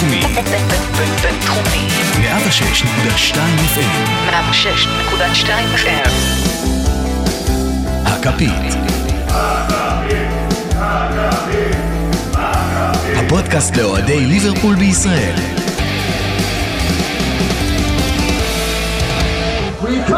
בינתחומי. בינתחומי. 106.2 FM. 106.2 FM. הכפית. הפודקאסט לאוהדי ליברפול בישראל. We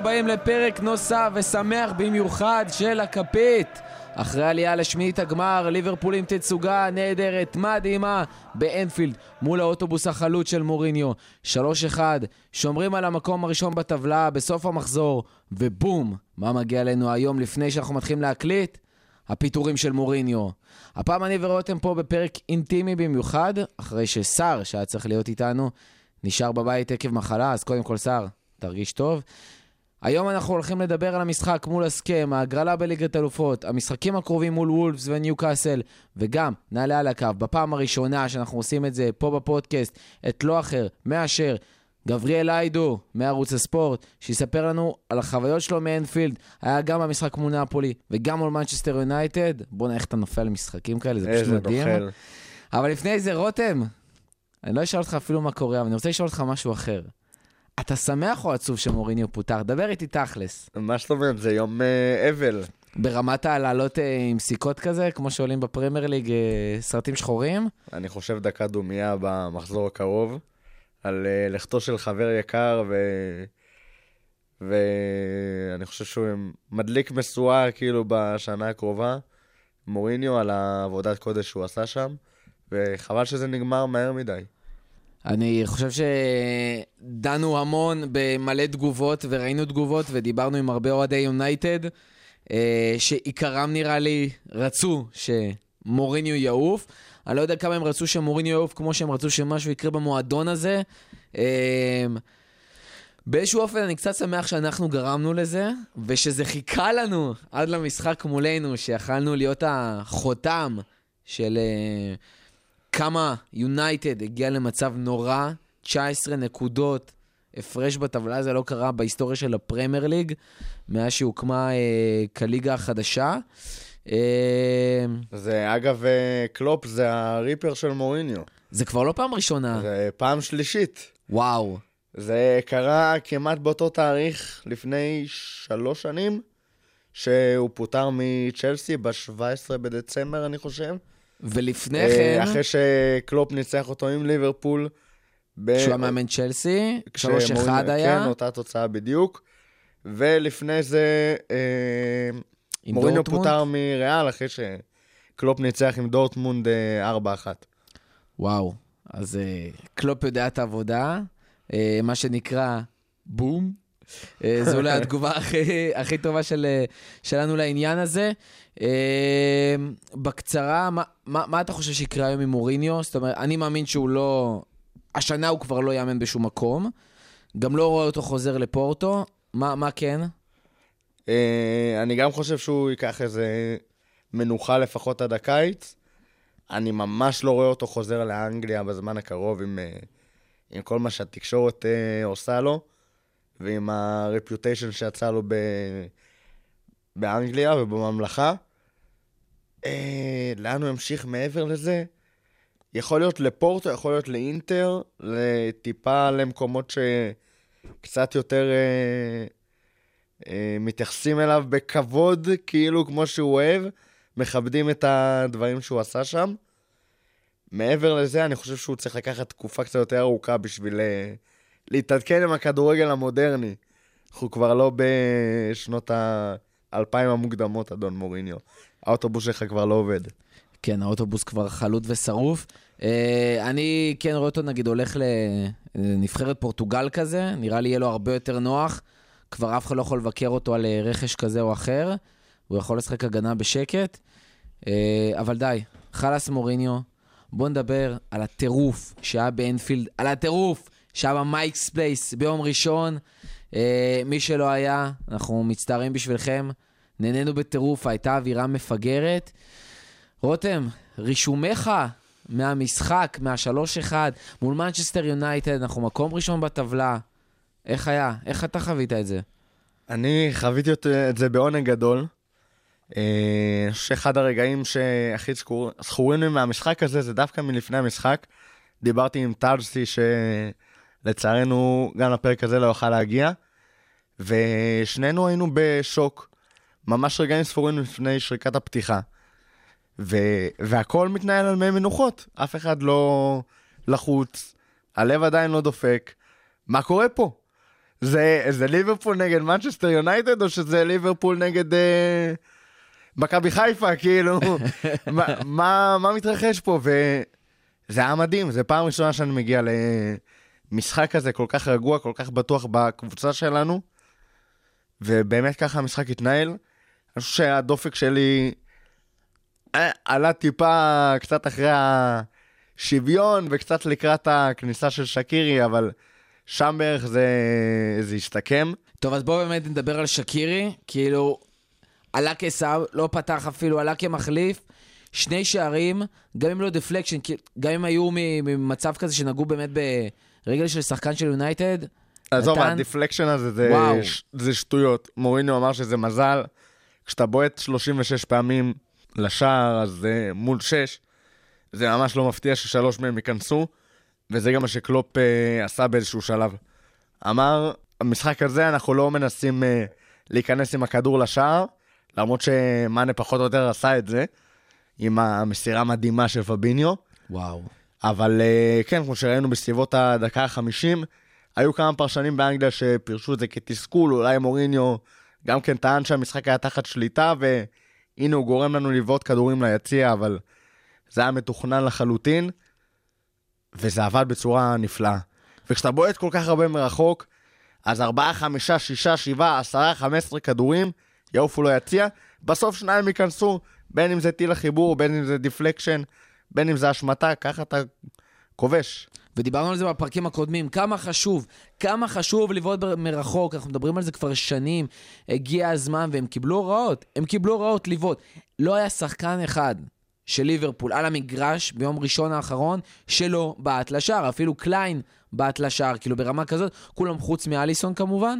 הבאים לפרק נוסף ושמח במיוחד של הכפית. אחרי עלייה לשמינית הגמר, ליברפול עם תצוגה נהדרת, מדהימה, באנפילד, מול האוטובוס החלוץ של מוריניו. 3-1, שומרים על המקום הראשון בטבלה בסוף המחזור, ובום, מה מגיע לנו היום לפני שאנחנו מתחילים להקליט? הפיטורים של מוריניו. הפעם אני ורותם פה בפרק אינטימי במיוחד, אחרי שסער, שהיה צריך להיות איתנו, נשאר בבית עקב מחלה, אז קודם כל סער, תרגיש טוב. היום אנחנו הולכים לדבר על המשחק מול הסכם, ההגרלה בליגת אלופות, המשחקים הקרובים מול וולפס וניוקאסל, וגם נעלה על הקו, בפעם הראשונה שאנחנו עושים את זה פה בפודקאסט, את לא אחר מאשר גבריאל היידו מערוץ הספורט, שיספר לנו על החוויות שלו מאנפילד, היה גם במשחק מול נפולי וגם מול מנצ'סטר יונייטד. בוא'נה, איך אתה נופל למשחקים כאלה, זה פשוט מדהים. נוכל. אבל לפני זה, רותם, אני לא אשאל אותך אפילו מה קורה, אבל אני רוצה לשאול אותך משהו אחר. אתה שמח או עצוב שמוריניו פוטר? דבר איתי תכלס. מה זאת אומרת? זה יום אה, אבל. ברמת הלעלות אה, עם סיכות כזה, כמו שעולים בפרמייר ליג אה, סרטים שחורים? אני חושב דקה דומייה במחזור הקרוב, על אה, לכתו של חבר יקר, ו... ואני חושב שהוא מדליק משואה כאילו בשנה הקרובה, מוריניו, על העבודת קודש שהוא עשה שם, וחבל שזה נגמר מהר מדי. אני חושב שדנו המון במלא תגובות, וראינו תגובות, ודיברנו עם הרבה אוהדי יונייטד, אה, שעיקרם נראה לי רצו שמוריניו יעוף. אני לא יודע כמה הם רצו שמוריניו יעוף כמו שהם רצו שמשהו יקרה במועדון הזה. אה, באיזשהו אופן אני קצת שמח שאנחנו גרמנו לזה, ושזה חיכה לנו עד למשחק מולנו, שיכלנו להיות החותם של אה, כמה יונייטד הגיע למצב נורא, 19 נקודות, הפרש בטבלה, זה לא קרה בהיסטוריה של הפרמייר ליג, מאז שהוקמה אה, כליגה החדשה. אה, זה, אגב, אה, קלופ זה הריפר של מוריניו. זה כבר לא פעם ראשונה. זה פעם שלישית. וואו. זה קרה כמעט באותו תאריך לפני שלוש שנים, שהוא פוטר מצ'לסי ב-17 בדצמבר, אני חושב. ולפני אה, כן, אחרי שקלופ ניצח אותו עם ליברפול. ב- כשהוא היה מאמן צ'לסי, 3-1 כשמוריניו- היה, כן, אותה תוצאה בדיוק. ולפני זה, אה, מוריניו. פוטר מריאל אחרי שקלופ ניצח עם דורטמונד אה, 4-1. וואו, אז אה, קלופ יודע את העבודה, אה, מה שנקרא בום. אה, זו אולי התגובה הכי, הכי טובה של, אה, שלנו לעניין הזה. אה, בקצרה, מה, מה, מה אתה חושב שיקרה היום עם מוריניו? זאת אומרת, אני מאמין שהוא לא... השנה הוא כבר לא יאמן בשום מקום. גם לא רואה אותו חוזר לפורטו. מה, מה כן? אני גם חושב שהוא ייקח איזה מנוחה לפחות עד הקיץ. אני ממש לא רואה אותו חוזר לאנגליה בזמן הקרוב עם, עם כל מה שהתקשורת עושה לו, ועם הרפיוטיישן שיצא לו ב, באנגליה ובממלכה. אה, לאן הוא ימשיך מעבר לזה? יכול להיות לפורטו, יכול להיות לאינטר, לטיפה למקומות שקצת יותר אה, אה, מתייחסים אליו בכבוד, כאילו כמו שהוא אוהב, מכבדים את הדברים שהוא עשה שם. מעבר לזה, אני חושב שהוא צריך לקחת תקופה קצת יותר ארוכה בשביל אה, להתעדכן עם הכדורגל המודרני. אנחנו כבר לא בשנות האלפיים המוקדמות, אדון מוריניו. האוטובוס שלך כבר לא עובד. כן, האוטובוס כבר חלוט ושרוף. אה, אני כן רואה אותו, נגיד, הולך לנבחרת פורטוגל כזה, נראה לי יהיה לו הרבה יותר נוח. כבר אף אחד לא יכול לבקר אותו על אה, רכש כזה או אחר. הוא יכול לשחק הגנה בשקט. אה, אבל די, חלאס מוריניו. בואו נדבר על הטירוף שהיה באנפילד, על הטירוף שהיה במייקס פלייס ביום ראשון. אה, מי שלא היה, אנחנו מצטערים בשבילכם. נהנינו בטירוף, הייתה אווירה מפגרת. רותם, רישומיך מהמשחק, מה-3-1, מול מנצ'סטר יונייטד, אנחנו מקום ראשון בטבלה. איך היה? איך אתה חווית את זה? אני חוויתי את זה בעונג גדול. אה, שאחד הרגעים שהכי זכור- זכורים לי מהמשחק הזה זה דווקא מלפני המשחק. דיברתי עם טאג'סי שלצערנו גם לפרק הזה לא יוכל להגיע, ושנינו היינו בשוק. ממש רגעים ספורים לפני שריקת הפתיחה. ו... והכל מתנהל על מי מנוחות, אף אחד לא לחוץ, הלב עדיין לא דופק. מה קורה פה? זה, זה ליברפול נגד מנצ'סטר יונייטד, או שזה ליברפול נגד אה, מכבי חיפה, כאילו, מה, מה, מה מתרחש פה? וזה היה מדהים, זו פעם ראשונה שאני מגיע למשחק כזה כל כך רגוע, כל כך בטוח בקבוצה שלנו, ובאמת ככה המשחק התנהל. אני חושב שהדופק שלי אה, עלה טיפה קצת אחרי השוויון וקצת לקראת הכניסה של שקירי, אבל שם בערך זה, זה הסתכם. טוב, אז בואו באמת נדבר על שקירי. כאילו, עלה כסב, לא פתח אפילו, עלה כמחליף. שני שערים, גם אם לא דפלקשן, גם אם היו ממצב כזה שנגעו באמת ברגל של שחקן של יונייטד. עזוב, נתן- ה deflection הזה זה. ש, זה שטויות. מוריניו אמר שזה מזל. כשאתה בועט 36 פעמים לשער, אז זה מול 6. זה ממש לא מפתיע ששלוש מהם ייכנסו, וזה גם מה שקלופ אה, עשה באיזשהו שלב. אמר, המשחק הזה אנחנו לא מנסים אה, להיכנס עם הכדור לשער, למרות שמאנה פחות או יותר עשה את זה, עם המסירה המדהימה של פביניו. וואו. אבל אה, כן, כמו שראינו בסביבות הדקה ה-50, היו כמה פרשנים באנגליה שפירשו את זה כתסכול, אולי מוריניו גם כן טען שהמשחק היה תחת שליטה, והנה הוא גורם לנו לבעוט כדורים ליציע, אבל זה היה מתוכנן לחלוטין, וזה עבד בצורה נפלאה. וכשאתה בועט כל כך הרבה מרחוק, אז 4, 5, 6, 7, 10, 15 כדורים יעופו ליציע, בסוף שניים ייכנסו, בין אם זה טיל לחיבור, בין אם זה deflection, בין אם זה השמטה, ככה אתה כובש. ודיברנו על זה בפרקים הקודמים, כמה חשוב, כמה חשוב לבעוט מרחוק, אנחנו מדברים על זה כבר שנים, הגיע הזמן והם קיבלו הוראות, הם קיבלו הוראות לבעוט. לא היה שחקן אחד של ליברפול על המגרש ביום ראשון האחרון שלא בעט לשער, אפילו קליין בעט לשער, כאילו ברמה כזאת, כולם חוץ מאליסון כמובן.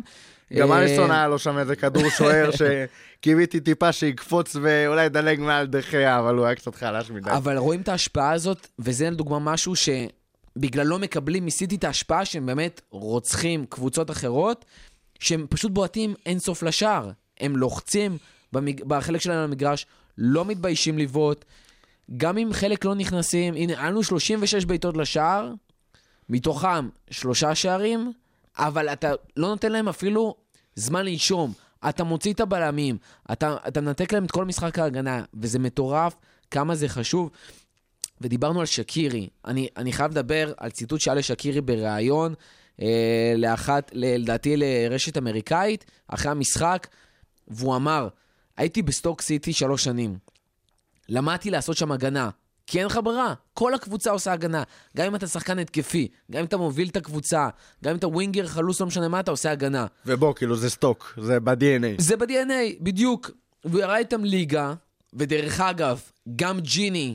גם אה, אליסון היה לו שם איזה כדור שוער שקיוויתי טיפה שיקפוץ ואולי ידלג מעל דחיה, אבל הוא היה קצת חלש מדי. אבל רואים את ההשפעה הזאת, וזה לדוגמה משהו שבגללו מקבלים מסיטי את ההשפעה שהם באמת רוצחים קבוצות אחרות, שהם פשוט בועטים אינסוף לשער. הם לוחצים במג... בחלק שלהם למגרש, לא מתביישים לבעוט. גם אם חלק לא נכנסים, הנה, היה לנו 36 בעיטות לשער, מתוכם שלושה שערים, אבל אתה לא נותן להם אפילו זמן לנשום. אתה מוציא את הבלמים, אתה, אתה מנתק להם את כל משחק ההגנה, וזה מטורף כמה זה חשוב. ודיברנו על שקירי. אני, אני חייב לדבר על ציטוט שהיה לשקירי בריאיון, אה, לאחת, לדעתי לרשת אמריקאית, אחרי המשחק, והוא אמר, הייתי בסטוק סיטי שלוש שנים. למדתי לעשות שם הגנה. כי אין לך ברירה, כל הקבוצה עושה הגנה. גם אם אתה שחקן התקפי, גם אם אתה מוביל את הקבוצה, גם אם אתה ווינגר, חלוץ, לא משנה מה, אתה עושה הגנה. ובוא, כאילו זה סטוק, זה ב-DNA. זה ב-DNA, בדיוק. והוא ירד איתם ליגה, ודרך אגב, גם ג'יני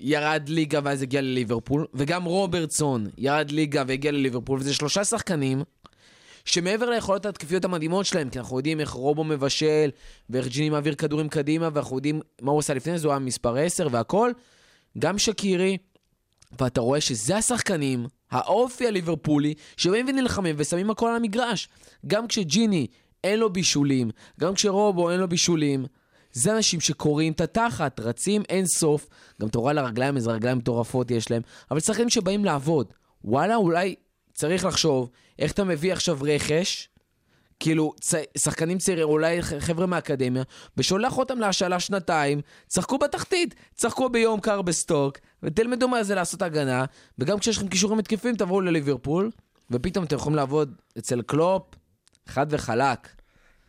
ירד ליגה ואז הגיע לליברפול, וגם רוברטסון ירד ליגה והגיע לליברפול, וזה שלושה שחקנים שמעבר ליכולות ההתקפיות המדהימות שלהם, כי אנחנו יודעים איך רובו מבשל, ואיך ג'יני מעביר כדורים קדימה, ואנחנו יודעים מה הוא עשה לפני זה, הוא היה מספר 10 והכל, גם שקירי, ואתה רואה שזה השחקנים, האופי הליברפולי, שבאים ונלחמים ושמים הכל על המגרש. גם כשג'יני אין לו בישולים, גם כשרובו אין לו בישולים, זה אנשים שקוראים את התחת, רצים אין סוף, גם אתה רואה על הרגליים איזה רגליים מטורפות יש להם, אבל שחקנים שבאים לעבוד. וואלה, אולי צריך לחשוב איך אתה מביא עכשיו רכש, כאילו, צ... שחקנים צעירים, אולי חבר'ה מהאקדמיה, ושולח אותם להשאלה שנתיים, שחקו בתחתית, שחקו ביום קר בסטוק, ותלמדו מה זה לעשות הגנה, וגם כשיש לכם כישורים התקפיים, תבואו לליברפול, ופתאום אתם יכולים לעבוד אצל קלופ, חד וחלק.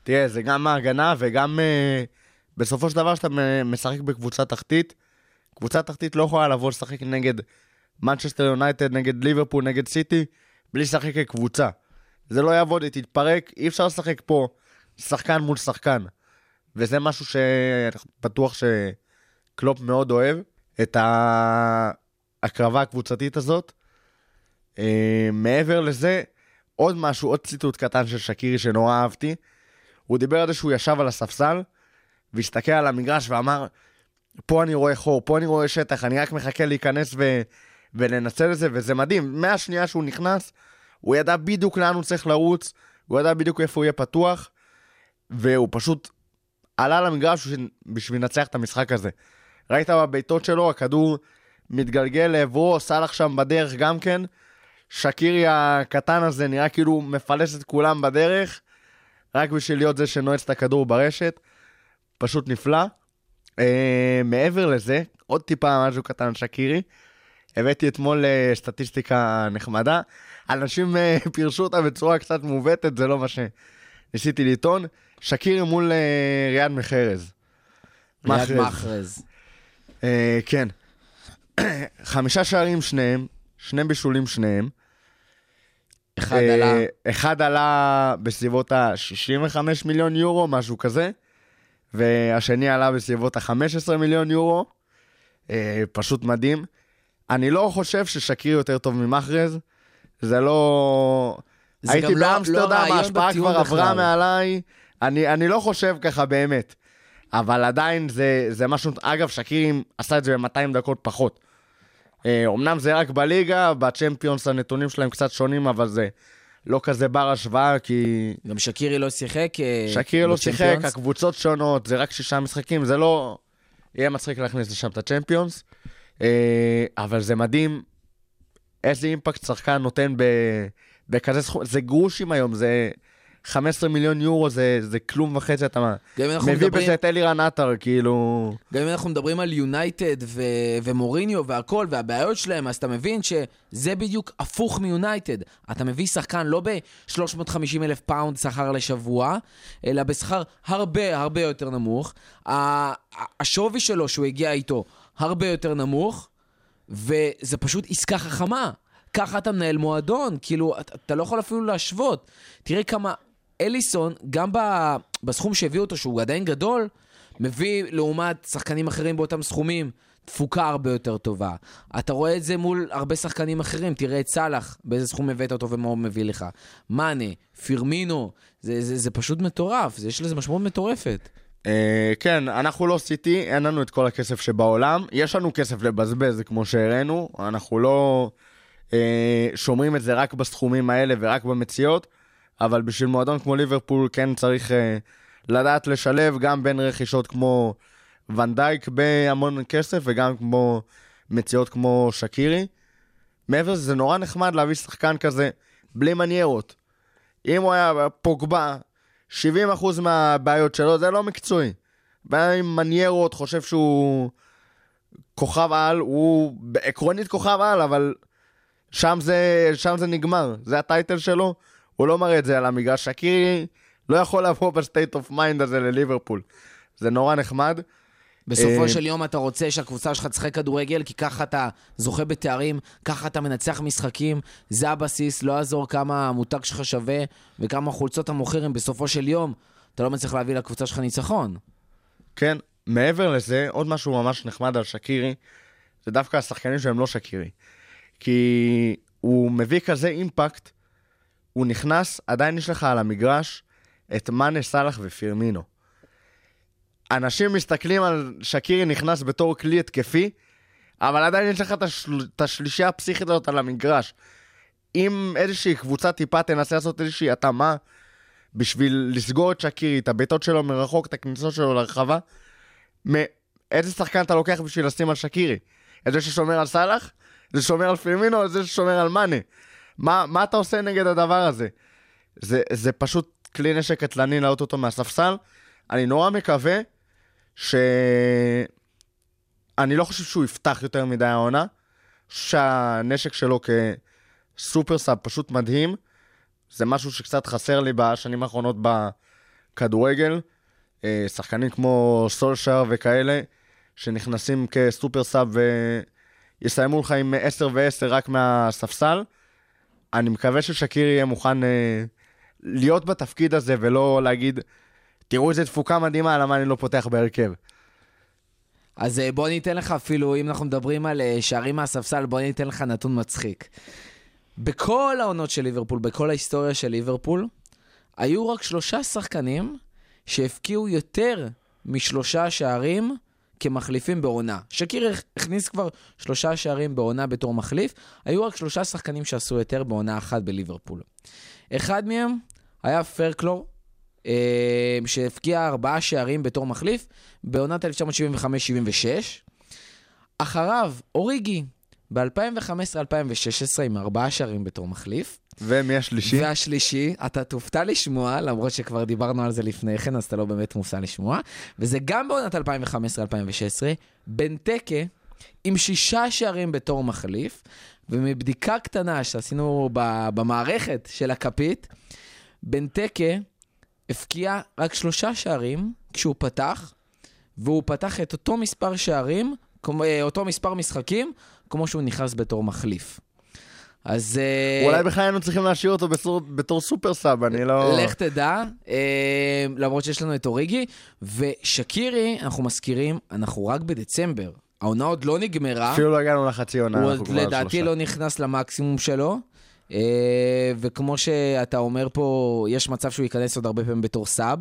תראה, זה גם ההגנה וגם אה, בסופו של דבר שאתה משחק בקבוצה תחתית, קבוצה תחתית לא יכולה לבוא לשחק נגד מנצ'סטר יונייטד, נגד ליברפול, נגד סיטי, בלי לשחק כקבוצה. זה לא יעבוד, היא תתפרק, אי אפשר לשחק פה שחקן מול שחקן. וזה משהו שאני בטוח שקלופ מאוד אוהב, את ההקרבה הקבוצתית הזאת. אה, מעבר לזה, עוד משהו, עוד ציטוט קטן של שקירי שנורא אהבתי. הוא דיבר על זה שהוא ישב על הספסל, והסתכל על המגרש ואמר, פה אני רואה חור, פה אני רואה שטח, אני רק מחכה להיכנס ו... ולנצל את זה, וזה מדהים. מהשנייה שהוא נכנס, הוא ידע בדיוק לאן הוא צריך לרוץ, הוא ידע בדיוק איפה הוא יהיה פתוח, והוא פשוט עלה למגרש בשביל- לנצח את המשחק הזה. ראית בבעיטות שלו, הכדור מתגלגל לעברו, סאלח שם בדרך גם כן. שקירי הקטן הזה נראה כאילו מפלס את כולם בדרך, רק בשביל להיות זה שנועץ את הכדור ברשת. פשוט נפלא. אה, מעבר לזה, עוד טיפה משהו קטן על שקירי. הבאתי אתמול אה, סטטיסטיקה נחמדה. אנשים אה, פירשו אותה בצורה קצת מעוותת, זה לא מה שניסיתי לטעון. שקירי מול אה, ריאד מחרז. ריאד מחרז. אה, כן. חמישה שערים שניהם, שני בישולים שניהם. אחד עלה, אחד עלה בסביבות ה-65 מיליון יורו, משהו כזה, והשני עלה בסביבות ה-15 מיליון יורו. פשוט מדהים. אני לא חושב ששקיר יותר טוב ממחרז, זה לא... זה הייתי לא- לא באמסטרדם, הרעיון ההשפעה כבר עברה. מעליי. אני, אני לא חושב ככה באמת. אבל עדיין זה, זה משהו... אגב, שקירים עשה את זה ב-200 דקות פחות. אה, אמנם זה רק בליגה, בצ'מפיונס הנתונים שלהם קצת שונים, אבל זה לא כזה בר השוואה, כי גם שקירי לא שיחק אה, שקירי לא שיחק. הקבוצות שונות, זה רק שישה משחקים, זה לא... יהיה מצחיק להכניס לשם את הצ'מפיונס. אה, אבל זה מדהים איזה אימפקט שחקן נותן ב... בכזה סכום, זה גרושים היום, זה 15 מיליון יורו, זה, זה כלום וחצי, אתה מביא מדברים- בזה את אלירן עטר, כאילו... גם אם אנחנו מדברים על יונייטד ו- ומוריניו והכל והבעיות שלהם, אז אתה מבין שזה בדיוק הפוך מיונייטד. אתה מביא שחקן לא ב-350 אלף פאונד שכר לשבוע, אלא בשכר הרבה הרבה יותר נמוך. השווי שלו שהוא הגיע איתו הרבה יותר נמוך, וזה פשוט עסקה חכמה. ככה אתה מנהל מועדון, כאילו, אתה, אתה לא יכול אפילו להשוות. תראה כמה אליסון, גם ב, בסכום שהביאו אותו, שהוא עדיין גדול, מביא לעומת שחקנים אחרים באותם סכומים תפוקה הרבה יותר טובה. אתה רואה את זה מול הרבה שחקנים אחרים, תראה את סאלח, באיזה סכום הבאת אותו ומה הוא מביא לך. מאנה, פירמינו, זה, זה, זה פשוט מטורף, זה, יש לזה משמעות מטורפת. אה, כן, אנחנו לא סיטי, אין לנו את כל הכסף שבעולם. יש לנו כסף לבזבז, כמו שהראינו, אנחנו לא אה, שומרים את זה רק בסכומים האלה ורק במציאות, אבל בשביל מועדון כמו ליברפול כן צריך אה, לדעת לשלב גם בין רכישות כמו ונדייק בהמון כסף וגם כמו מציאות כמו שקירי. מעבר לזה, זה נורא נחמד להביא שחקן כזה בלי מניירות. אם הוא היה פוגבה, 70% מהבעיות שלו זה לא מקצועי. בן עם מניירות חושב שהוא כוכב על, הוא עקרונית כוכב על, אבל שם זה, שם זה נגמר, זה הטייטל שלו, הוא לא מראה את זה על המגרש. שקירי לא יכול לבוא ב state of mind הזה לליברפול. זה נורא נחמד. בסופו אה, של יום אתה רוצה שהקבוצה שלך תשחק כדורגל, כי ככה אתה זוכה בתארים, ככה אתה מנצח משחקים, זה הבסיס, לא יעזור כמה המותג שלך שווה וכמה חולצות אתה מוכר, אם בסופו של יום אתה לא מצליח להביא לקבוצה שלך ניצחון. כן, מעבר לזה, עוד משהו ממש נחמד על שקירי, זה דווקא השחקנים שהם לא שקירי. כי הוא מביא כזה אימפקט, הוא נכנס, עדיין יש לך על המגרש את מאנה, סאלח ופירמינו. אנשים מסתכלים על שקירי נכנס בתור כלי התקפי, אבל עדיין יש לך את. את השלישייה הפסיכית הזאת על המגרש. אם איזושהי קבוצה טיפה תנסה לעשות איזושהי התאמה בשביל לסגור את שקירי, את הבעיטות שלו מרחוק, את הכניסות שלו לרחבה, מ- איזה שחקן אתה לוקח בשביל לשים על שקירי? את זה ששומר על סאלח? זה ששומר על פירמינו או זה ששומר על מאנה? מה, מה אתה עושה נגד הדבר הזה? זה, זה פשוט כלי נשק קטלני לעלות אותו מהספסל. אני נורא מקווה ש... אני לא חושב שהוא יפתח יותר מדי העונה. שהנשק שלו כסופר סאב פשוט מדהים. זה משהו שקצת חסר לי בשנים האחרונות בכדורגל. אה, שחקנים כמו סולשר וכאלה, שנכנסים כסופר סאב ויסיימו לך עם 10 ו-10 רק מהספסל. אני מקווה ששקיר יהיה מוכן אה, להיות בתפקיד הזה ולא להגיד, תראו איזה תפוקה מדהימה, למה אני לא פותח בהרכב. אז אה, בוא ניתן לך אפילו, אם אנחנו מדברים על אה, שערים מהספסל, בוא ניתן לך נתון מצחיק. בכל העונות של ליברפול, בכל ההיסטוריה של ליברפול, היו רק שלושה שחקנים שהבקיעו יותר משלושה שערים כמחליפים בעונה. שקיר הכ- הכניס כבר שלושה שערים בעונה בתור מחליף, היו רק שלושה שחקנים שעשו יותר בעונה אחת בליברפול. אחד מהם היה פרקלור, שהבקיע ארבעה שערים בתור מחליף בעונת 1975-76. אחריו, אוריגי, ב-2015-2016 עם ארבעה שערים בתור מחליף. ומי השלישי? והשלישי, אתה תופתע לשמוע, למרות שכבר דיברנו על זה לפני כן, אז אתה לא באמת מופתע לשמוע, וזה גם בעונת 2015-2016, בנטקה, עם שישה שערים בתור מחליף, ומבדיקה קטנה שעשינו במערכת של הכפית, בנטקה הבקיע רק שלושה שערים כשהוא פתח, והוא פתח את אותו מספר שערים, כמו- אה, אותו מספר משחקים, כמו שהוא נכנס בתור מחליף. אז... אה, אולי בכלל היינו צריכים להשאיר אותו בסור- בתור סופר סאב, אני לא... לך תדע, אה, למרות שיש לנו את אוריגי, ושקירי, אנחנו מזכירים, אנחנו רק בדצמבר. העונה עוד לא נגמרה, אפילו לא הגענו לחצי עונה, הוא אנחנו כבר על לדעתי שלושה. לא נכנס למקסימום שלו. אה, וכמו שאתה אומר פה, יש מצב שהוא ייכנס עוד הרבה פעמים בתור סאב.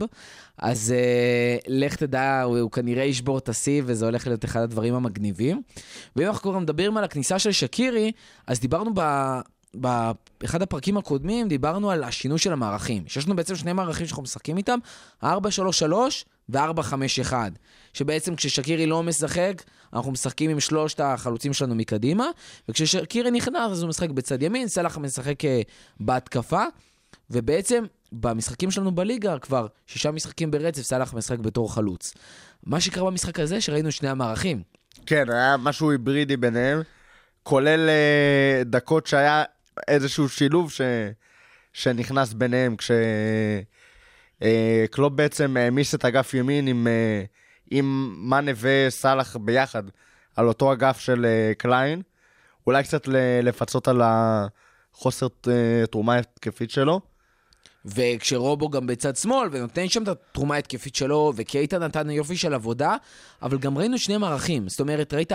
אז אה, לך תדע, הוא, כנראה ישבור את השיא, וזה הולך להיות אחד הדברים המגניבים. ואם אנחנו כבר מדברים על הכניסה של שקירי, אז דיברנו ב... באחד הפרקים הקודמים דיברנו על השינוי של המערכים. שיש לנו בעצם שני מערכים שאנחנו משחקים איתם, 4-3-3 ו-4-5-1. שבעצם כששקירי לא משחק, אנחנו משחקים עם שלושת החלוצים שלנו מקדימה, וכששקירי נכנס אז הוא משחק בצד ימין, סלאח משחק אה, בהתקפה, ובעצם במשחקים שלנו בליגה כבר שישה משחקים ברצף, סלאח משחק בתור חלוץ. מה שקרה במשחק הזה, שראינו שני המערכים. כן, היה משהו היברידי ביניהם, כולל אה, דקות שהיה איזשהו שילוב ש... שנכנס ביניהם, כשקלופ בעצם העמיס את אגף ימין עם, אה, עם מאנה וסאלח ביחד על אותו אגף של אה, קליין, אולי קצת לפצות על החוסר אה, תרומה התקפית שלו. וכשרובו גם בצד שמאל, ונותן שם את התרומה ההתקפית שלו, וקייטה נתן יופי של עבודה, אבל גם ראינו שני מערכים. זאת אומרת, ראית 4-3-3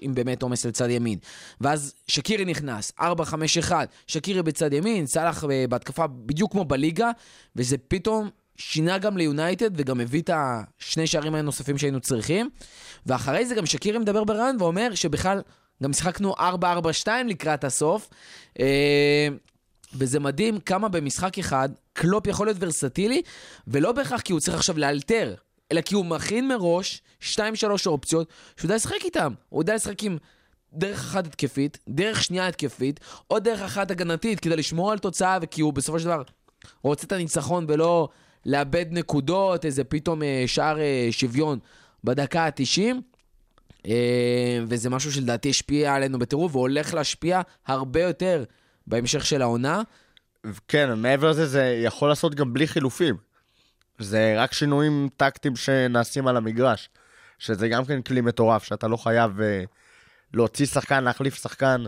עם באמת עומס לצד ימין. ואז שקירי נכנס, 4-5-1, שקירי בצד ימין, סאלח אה, בהתקפה בדיוק כמו בליגה, וזה פתאום שינה גם ליונייטד, וגם הביא את השני שערים הנוספים שהיינו צריכים. ואחרי זה גם שקירי מדבר ברעיון ואומר שבכלל, גם שיחקנו 4-4-2 לקראת הסוף. וזה מדהים כמה במשחק אחד קלופ יכול להיות ורסטילי, ולא בהכרח כי הוא צריך עכשיו לאלתר, אלא כי הוא מכין מראש 2-3 אופציות שהוא יודע לשחק איתם. הוא יודע לשחק עם דרך אחת התקפית, דרך שנייה התקפית, או דרך אחת הגנתית כדי לשמור על תוצאה, וכי הוא בסופו של דבר רוצה את הניצחון ולא לאבד נקודות, איזה פתאום אה, שער אה, שוויון בדקה ה-90. אה, וזה משהו שלדעתי השפיע עלינו בטירוף, והולך להשפיע הרבה יותר בהמשך של העונה. כן, מעבר לזה, זה יכול לעשות גם בלי חילופים. זה רק שינויים טקטיים שנעשים על המגרש, שזה גם כן כלי מטורף, שאתה לא חייב uh, להוציא שחקן, להחליף שחקן,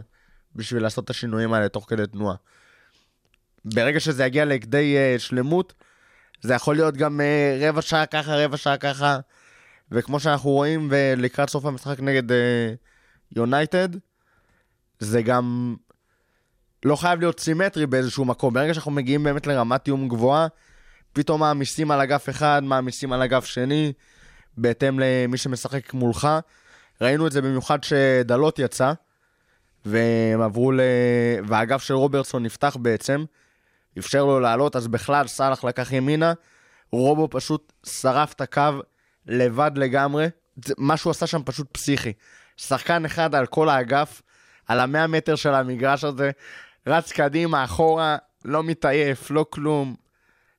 בשביל לעשות את השינויים האלה תוך כדי תנועה. ברגע שזה יגיע לכדי uh, שלמות, זה יכול להיות גם uh, רבע שעה ככה, רבע שעה ככה, וכמו שאנחנו רואים לקראת סוף המשחק נגד יונייטד, זה גם לא חייב להיות סימטרי באיזשהו מקום. ברגע שאנחנו מגיעים באמת לרמת תיאום גבוהה, פתאום מעמיסים על אגף אחד, מעמיסים על אגף שני, בהתאם למי שמשחק מולך. ראינו את זה במיוחד שדלות יצא, והם עברו ל... והאגף של רוברטסון נפתח בעצם, אפשר לו לעלות, אז בכלל סאלח לקח ימינה, רובו פשוט שרף את הקו לבד לגמרי. מה שהוא עשה שם פשוט פסיכי. שחקן אחד על כל האגף, על המאה מטר של המגרש הזה, רץ קדימה, אחורה, לא מתעייף, לא כלום.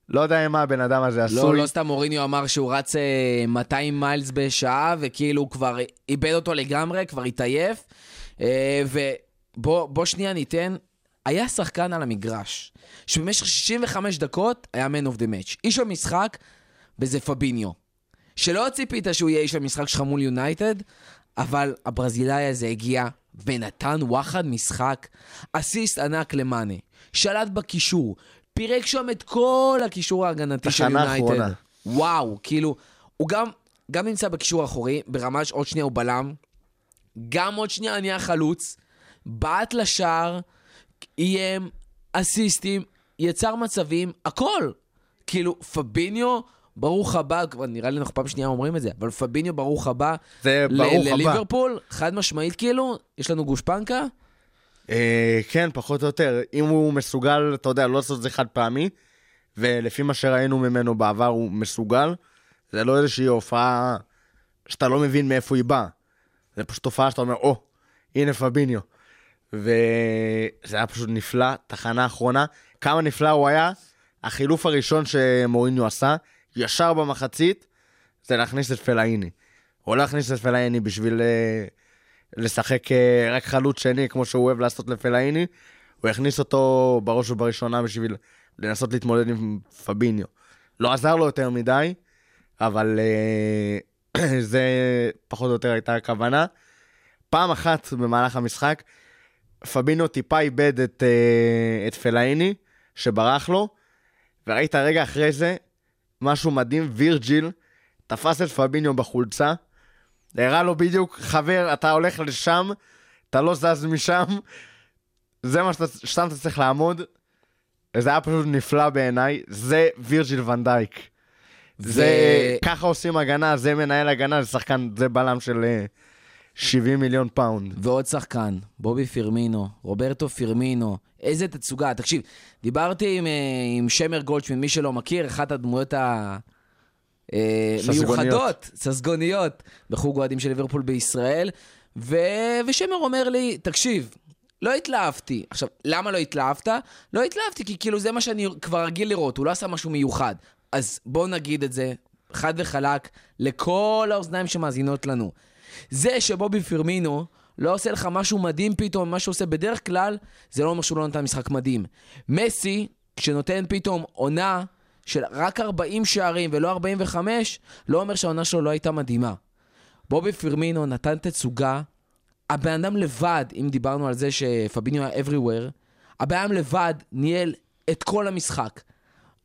לא יודע מה הבן אדם הזה עשוי. לא, לא סתם מוריניו אמר שהוא רץ אה, 200 מיילס בשעה, וכאילו הוא כבר איבד אותו לגמרי, כבר התעייף. אה, ובוא בוא שנייה ניתן, היה שחקן על המגרש, שבמשך 65 דקות היה man of the match. איש המשחק, וזה פביניו. שלא ציפית שהוא יהיה איש המשחק שלך מול יונייטד, אבל הברזילאי הזה הגיע ונתן וואחד משחק, אסיסט ענק למאנה, שלט בקישור, פירק שם את כל הקישור ההגנתי של יונייטד. האחרונה. וואו, כאילו, הוא גם, גם נמצא בקישור האחורי, ברמה שעוד שנייה הוא בלם, גם עוד שנייה נהיה חלוץ, בעט לשער, איים, אסיסטים, יצר מצבים, הכל. כאילו, פביניו, ברוך הבא, כבר נראה לי אנחנו פעם שנייה אומרים את זה, אבל פביניו, ברוך הבא. זה ברוך הבא. לליברפול, חד משמעית כאילו, יש לנו גושפנקה. אה, כן, פחות או יותר. אם הוא מסוגל, אתה יודע, לא לעשות את זה חד פעמי, ולפי מה שראינו ממנו בעבר, הוא מסוגל, זה לא איזושהי הופעה שאתה לא מבין מאיפה היא באה. זה פשוט תופעה שאתה אומר, או, הנה פביניו. וזה היה פשוט נפלא, תחנה אחרונה. כמה נפלא הוא היה, החילוף הראשון שמוריניו עשה, ישר במחצית, זה להכניס את פלאיני. הוא לא הכניס את פלאיני בשביל אה, לשחק אה, רק חלוץ שני, כמו שהוא אוהב לעשות לפלאיני, הוא הכניס אותו בראש ובראשונה בשביל לנסות להתמודד עם פביניו. לא עזר לו יותר מדי, אבל אה, זה פחות או יותר הייתה הכוונה. פעם אחת במהלך המשחק, פבינו טיפה איבד את, את פלאיני, שברח לו, וראית רגע אחרי זה, משהו מדהים, וירג'יל תפס את פביניו בחולצה, הראה לו בדיוק, חבר, אתה הולך לשם, אתה לא זז משם, זה מה שאתה, שם אתה צריך לעמוד. זה היה פשוט נפלא בעיניי, זה וירג'יל ונדייק. זה, ככה עושים הגנה, זה מנהל הגנה, זה שחקן, זה בלם של אה, 70 מיליון פאונד. ועוד שחקן, בובי פירמינו, רוברטו פירמינו, איזה תצוגה. תקשיב, דיברתי עם, אה, עם שמר גולדשמיט, מי שלא מכיר, אחת הדמויות ה... אה. מיוחדות, ססגוניות, בחוג אוהדים של ליברפול בישראל, ו... ושמר אומר לי, תקשיב, לא התלהבתי. עכשיו, למה לא התלהבת? לא התלהבתי, כי כאילו זה מה שאני כבר רגיל לראות, הוא לא עשה משהו מיוחד. אז בואו נגיד את זה, חד וחלק, לכל האוזניים שמאזינות לנו. זה שבובי פירמינו לא עושה לך משהו מדהים פתאום, מה שהוא עושה בדרך כלל, זה לא אומר שהוא לא נתן משחק מדהים. מסי, כשנותן פתאום עונה של רק 40 שערים ולא 45, לא אומר שהעונה שלו לא הייתה מדהימה. בובי פירמינו נתן תצוגה, הבן אדם לבד, אם דיברנו על זה שפביניו היה everywhere, הבן אדם לבד ניהל את כל המשחק.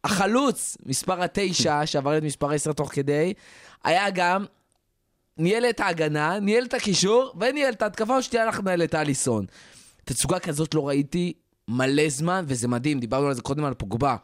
החלוץ, מספר התשע, שעבר את מספר עשר תוך כדי, היה גם ניהל את ההגנה, ניהל את הקישור, וניהל את ההתקפה, או שתהיה לך לנהל את אליסון. תצוגה כזאת לא ראיתי מלא זמן, וזה מדהים, דיברנו על זה קודם על פוגבה.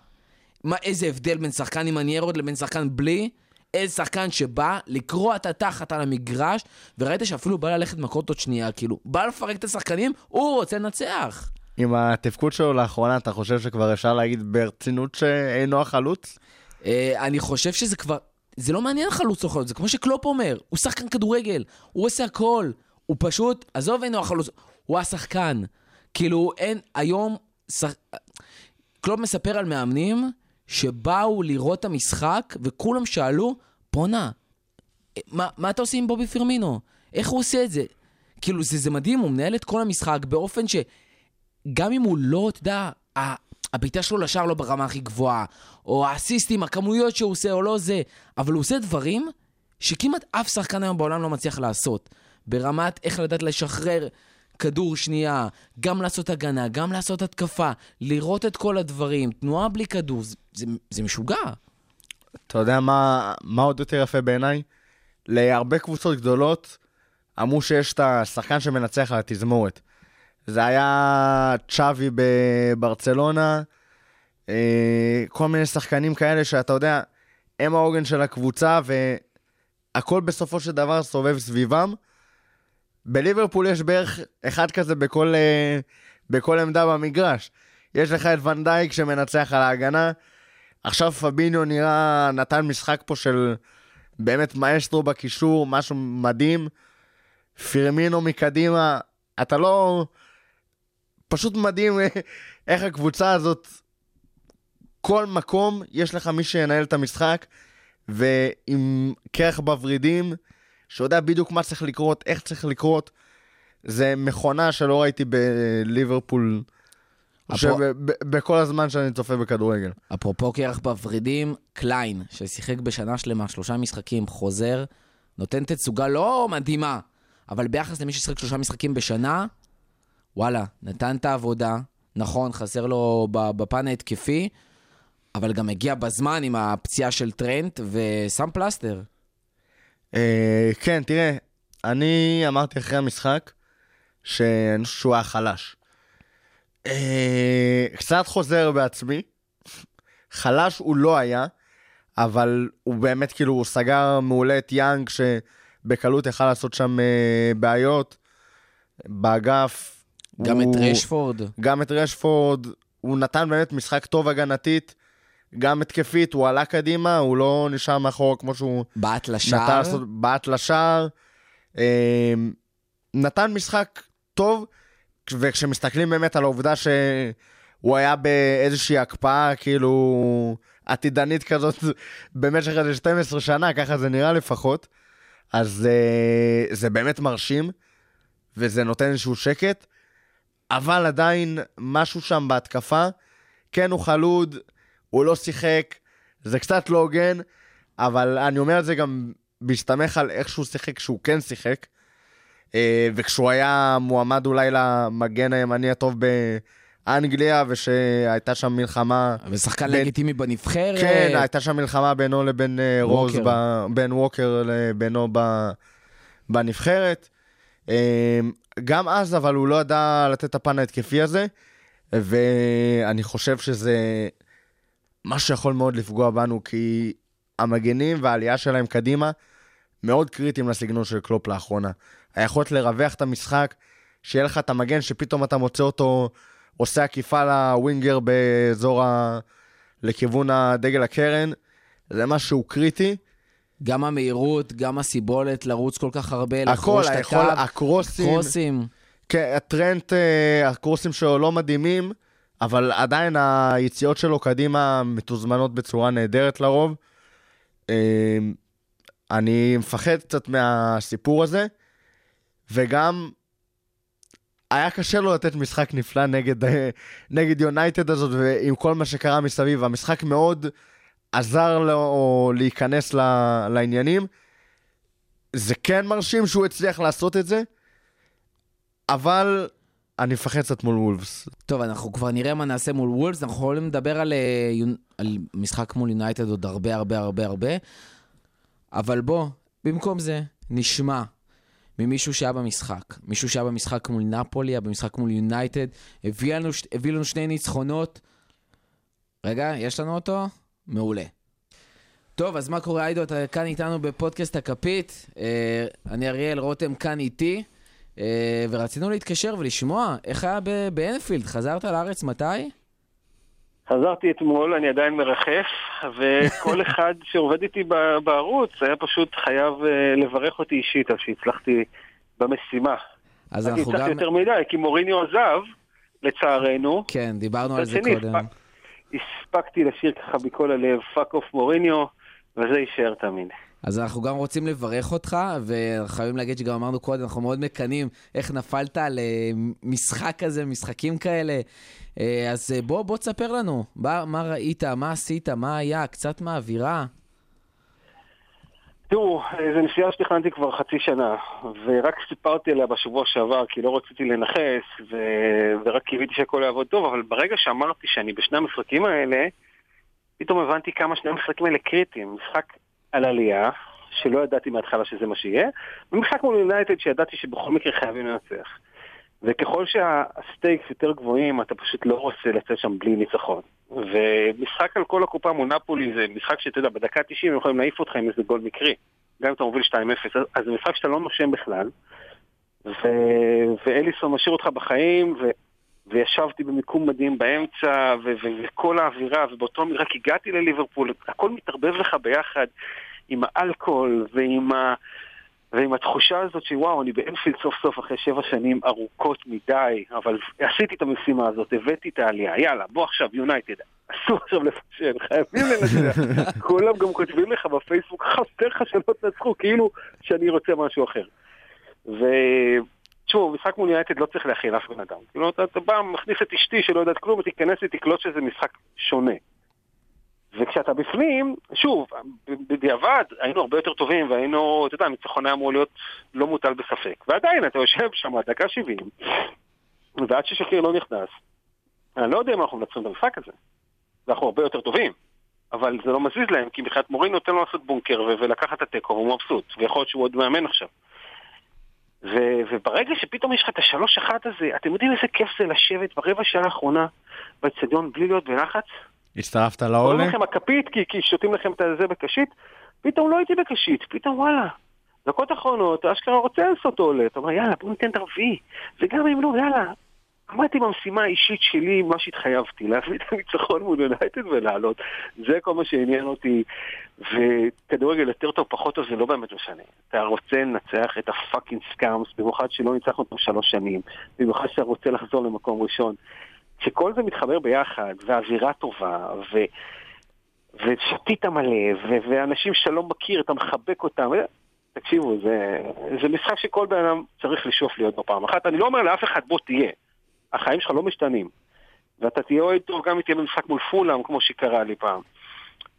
מה, איזה הבדל בין שחקן עם הניירות לבין שחקן בלי? איזה שחקן שבא לקרוע את התחת על המגרש, וראית שאפילו בא ללכת מכות עוד שנייה, כאילו, בא לפרק את השחקנים, הוא רוצה לנצח. עם התפקוד שלו לאחרונה, אתה חושב שכבר אפשר להגיד ברצינות שאינו החלוץ? אה, אני חושב שזה כבר... זה לא מעניין חלוץ או חלוץ, זה כמו שקלופ אומר, הוא שחקן כדורגל, הוא עושה הכל. הוא פשוט, עזוב אינו החלוץ, הוא השחקן. כאילו, אין, היום... שח... קלופ מספר על מאמנים שבאו לראות את המשחק, וכולם שאלו, בואנה, מה, מה אתה עושה עם בובי פירמינו? איך הוא עושה את זה? כאילו, זה, זה מדהים, הוא מנהל את כל המשחק באופן שגם אם הוא לא, אתה יודע, הבעיטה שלו לשער לא ברמה הכי גבוהה, או האסיסטים, הכמויות שהוא עושה או לא זה, אבל הוא עושה דברים שכמעט אף שחקן היום בעולם לא מצליח לעשות. ברמת איך לדעת לשחרר כדור שנייה, גם לעשות הגנה, גם לעשות התקפה, לראות את כל הדברים, תנועה בלי כדור, זה, זה, זה משוגע. אתה יודע מה, מה עוד יותר יפה בעיניי? להרבה קבוצות גדולות אמרו שיש את השחקן שמנצח על התזמורת. זה היה צ'אבי בברצלונה, אה, כל מיני שחקנים כאלה שאתה יודע, הם העוגן של הקבוצה והכל בסופו של דבר סובב סביבם. בליברפול יש בערך אחד כזה בכל, אה, בכל עמדה במגרש. יש לך את ונדייק שמנצח על ההגנה, עכשיו פביניו נראה, נתן משחק פה של באמת מאסטרו בקישור, משהו מדהים. פירמינו מקדימה, אתה לא... פשוט מדהים אה, איך הקבוצה הזאת, כל מקום יש לך מי שינהל את המשחק, ועם קרח בוורידים, שיודע בדיוק מה צריך לקרות, איך צריך לקרות. זה מכונה שלא ראיתי בליברפול, בכל הזמן שאני צופה בכדורגל. אפרופו קרח בוורידים, קליין, ששיחק בשנה שלמה, שלושה משחקים, חוזר, נותן תצוגה לא מדהימה, אבל ביחס למי ששיחק שלושה משחקים בשנה, וואלה, נתן את העבודה, נכון, חסר לו בפן ההתקפי, אבל גם הגיע בזמן עם הפציעה של טרנט ושם פלסטר. אה, כן, תראה, אני אמרתי אחרי המשחק שהוא היה חלש. אה, קצת חוזר בעצמי, חלש הוא לא היה, אבל הוא באמת כאילו, הוא סגר מעולה את יאנג, שבקלות יכל לעשות שם אה, בעיות באגף. גם הוא- את רשפורד. גם את רשפורד, הוא נתן באמת משחק טוב הגנתית, גם התקפית, הוא עלה קדימה, הוא לא נשאר מאחור כמו שהוא בעט לשער. בעט לשער. אה, נתן משחק טוב, וכשמסתכלים באמת על העובדה שהוא היה באיזושהי הקפאה, כאילו, עתידנית כזאת, במשך איזה 12 שנה, ככה זה נראה לפחות, אז אה, זה באמת מרשים, וזה נותן איזשהו שקט, אבל עדיין משהו שם בהתקפה, כן הוא חלוד, הוא לא שיחק, זה קצת לא הוגן, אבל אני אומר את זה גם בהסתמך על איך שהוא שיחק כשהוא כן שיחק, אה, וכשהוא היה מועמד אולי למגן הימני הטוב באנגליה, ושהייתה שם מלחמה, ושחקן בין- לגיטימי בנבחרת. כן, הייתה שם מלחמה בינו לבין אה, רוז, ווקר. ב- בין ווקר לבינו ב- בנבחרת. אה, גם אז, אבל הוא לא ידע לתת את הפן ההתקפי הזה, ואני חושב שזה מה שיכול מאוד לפגוע בנו, כי המגנים והעלייה שלהם קדימה מאוד קריטיים לסגנון של קלופ לאחרונה. היכולת לרווח את המשחק, שיהיה לך את המגן שפתאום אתה מוצא אותו עושה עקיפה לווינגר באזור ה... לכיוון הדגל הקרן, זה משהו קריטי. גם המהירות, גם הסיבולת לרוץ כל כך הרבה, הכל, לחרוש את הקו, הקרוסים, קרוסים. כן, הטרנט, אה, הקרוסים שלו לא מדהימים, אבל עדיין היציאות שלו קדימה מתוזמנות בצורה נהדרת לרוב. אה, אני מפחד קצת מהסיפור הזה, וגם היה קשה לו לתת משחק נפלא נגד, אה, נגד יונייטד הזאת, ועם כל מה שקרה מסביב. המשחק מאוד עזר לו להיכנס ל- לעניינים. זה כן מרשים שהוא הצליח לעשות את זה, אבל אני מפחד קצת מול וולפס. טוב, אנחנו כבר נראה מה נעשה מול וולפס, אנחנו יכולים לדבר על, אה, על משחק מול יונייטד עוד הרבה הרבה הרבה הרבה, אבל בוא, במקום זה, נשמע ממישהו שהיה במשחק, מישהו שהיה במשחק מול נפולי, היה במשחק מול יונייטד, הביא לנו, הביא לנו שני ניצחונות. רגע, יש לנו אותו? מעולה. טוב, אז מה קורה, עידו? אתה כאן איתנו בפודקאסט הכפית. אה, אני אריאל רותם כאן איתי, אה, ורצינו להתקשר ולשמוע איך היה באנפילד. חזרת לארץ מתי? חזרתי אתמול, אני עדיין מרחף, וכל אחד שעובד איתי בערוץ היה פשוט חייב אה, לברך אותי אישית על שהצלחתי במשימה. אז אנחנו הצלחתי גם... יותר מדי, כי מוריניו עזב, לצערנו. כן, דיברנו על זה קודם. הספק- הספקתי לשיר ככה מכל הלב, fuck off מוריניו, וזה יישאר תמיד. אז אנחנו גם רוצים לברך אותך, וחייבים להגיד שגם אמרנו קודם, אנחנו מאוד מקנאים איך נפלת על אה, משחק כזה, משחקים כאלה. אה, אז אה, בוא, בוא תספר לנו, מה, מה ראית, מה עשית, מה היה, קצת מהאווירה. תראו, זו נסיעה שתכננתי כבר חצי שנה, ורק סיפרתי עליה בשבוע שעבר, כי לא רציתי לנחס, ו... ורק קיוויתי שהכל יעבוד טוב, אבל ברגע שאמרתי שאני בשני המשחקים האלה, פתאום הבנתי כמה שני המשחקים האלה קריטיים. משחק על עלייה, שלא ידעתי מההתחלה שזה מה שיהיה, ומשחק מול יונייטד שידעתי שבכל מקרה חייבים לנצח. וככל שה stakes יותר גבוהים, אתה פשוט לא רוצה לצאת שם בלי ניצחון. ומשחק על כל הקופה מול נפולי זה משחק שאתה יודע, בדקה 90 הם יכולים להעיף אותך עם איזה גול מקרי. גם אם אתה מוביל 2-0, אז- זה משחק שאתה לא נושם בכלל. ו... ואליסון משאיר אותך בחיים, ו... וישבתי במיקום מדהים באמצע, ו... ו... וכל האווירה, ובאותו רגע רק הגעתי לליברפול, הכל מתערבב לך ביחד עם האלכוהול ועם ה... ועם התחושה הזאת שוואו, אני באנפילד סוף סוף אחרי שבע שנים ארוכות מדי, אבל עשיתי את המשימה הזאת, הבאתי את העלייה, יאללה, בוא עכשיו, יונייטד, אסור עכשיו לפשל, חייבים לנצח. כולם גם כותבים לך בפייסבוק, חסר לך שלא תנצחו, כאילו שאני רוצה משהו אחר. ותשמעו, משחק מול יונייטד לא צריך להכין אף בן אדם. כאילו, אתה, אתה בא, מכניס את אשתי שלא יודעת כלום, ותיכנס ותקלוט שזה משחק שונה. וכשאתה בפנים, שוב, בדיעבד היינו הרבה יותר טובים והיינו, אתה יודע, הניצחון היה אמור להיות לא מוטל בספק. ועדיין אתה יושב שם, דקה 70, ועד ששקיר לא נכנס, אני לא יודע אם אנחנו מנצחים את המשחק הזה. ואנחנו הרבה יותר טובים. אבל זה לא מזיז להם, כי מבחינת מורים נותן לו לעשות בונקר ולקחת את התיקו, והוא מבסוט, ויכול להיות שהוא עוד מאמן עכשיו. ו- וברגע שפתאום יש לך את השלוש אחת הזה, אתם יודעים איזה כיף זה לשבת ברבע שעה האחרונה באצטדיון בלי להיות בלחץ? הצטרפת קוראים לעולה? לכם הכפית כי, כי שותים לכם את זה בקשית, פתאום לא הייתי בקשית, פתאום וואלה. דקות אחרונות, אשכרה רוצה לעשות עולה, אתה אומר יאללה בוא ניתן את הרביעי, וגם אם לא יאללה, עמדתי במשימה האישית שלי, מה שהתחייבתי, להביא את הניצחון מול יונייטד ולעלות, זה כל מה שעניין אותי, וכדורגל יותר טוב, פחות טוב, זה לא באמת משנה. אתה רוצה לנצח את ה fucking scums, במיוחד שלא ניצחנו אותם שלוש שנים, במיוחד שאתה רוצה לחזור למקום ראשון. כשכל זה מתחבר ביחד, והאווירה טובה, ו... ושתית מלא, ו- ואנשים שאתה לא מכיר, אתה מחבק אותם. תקשיבו, זה, זה משחק שכל בן אדם צריך לשאוף להיות בו פעם אחת. אני לא אומר לאף אחד, בוא תהיה. החיים שלך לא משתנים. ואתה תהיה אוהד טוב גם אם תהיה במשחק מול פולאם, כמו שקרה לי פעם.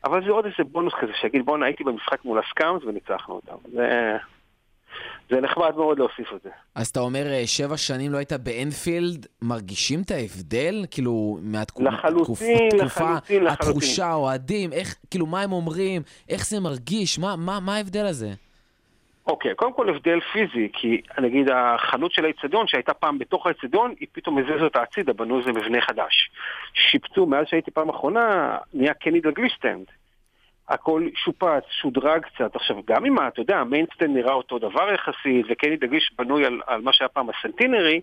אבל זה עוד איזה בונוס כזה, שיגיד בואנה הייתי במשחק מול הסקאמס וניצחנו אותם. זה, זה נחמד מאוד להוסיף את זה. אז אתה אומר, אה, שבע שנים לא היית באנפילד, מרגישים את ההבדל? כאילו, מהתקופה... לחלוטין, לחלוטין, לחלוטין. התחושה, אוהדים, איך, כאילו, מה הם אומרים, איך זה מרגיש, מה, מה, מה ההבדל הזה? אוקיי, קודם כל הבדל פיזי, כי נגיד החנות של האיצטדיון שהייתה פעם בתוך האיצטדיון, היא פתאום הזיזו אותה הצידה, בנו איזה מבנה חדש. שיפצו, מאז שהייתי פעם אחרונה, נהיה קני דגליש stand. הכל שופץ, שודרג קצת. עכשיו, גם אם, אתה יודע, ה Main Stand נראה אותו דבר יחסית, וקני דגליש בנוי על, על מה שהיה פעם ה Centenary,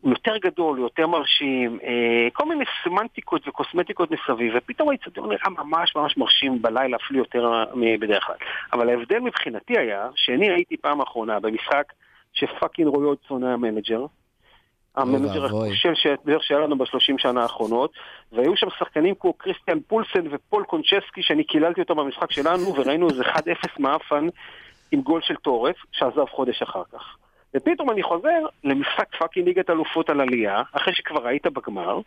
הוא יותר גדול, יותר מרשים, אה, כל מיני סמנטיקות וקוסמטיקות מסביב, ופתאום האיצטדיון נראה ממש ממש מרשים בלילה, אפילו יותר מבדרך כלל. אבל ההבדל מבחינתי היה, שאני הייתי פעם אחרונה במשחק שפאקינג רוי אודסון היה מנג'ר, ה manager. הכושל שהיה לנו בשלושים שנה האחרונות, והיו שם שחקנים כמו קריסטיאן פולסן ופול קונצ'סקי, שאני קיללתי אותם במשחק שלנו, וראינו איזה 1-0 מאפן עם גול של טורס, שעזב חודש אחר כך. ופתאום אני חוזר למשחק fucking ליגת אלופות על עלייה, אחרי שכבר היית בגמר,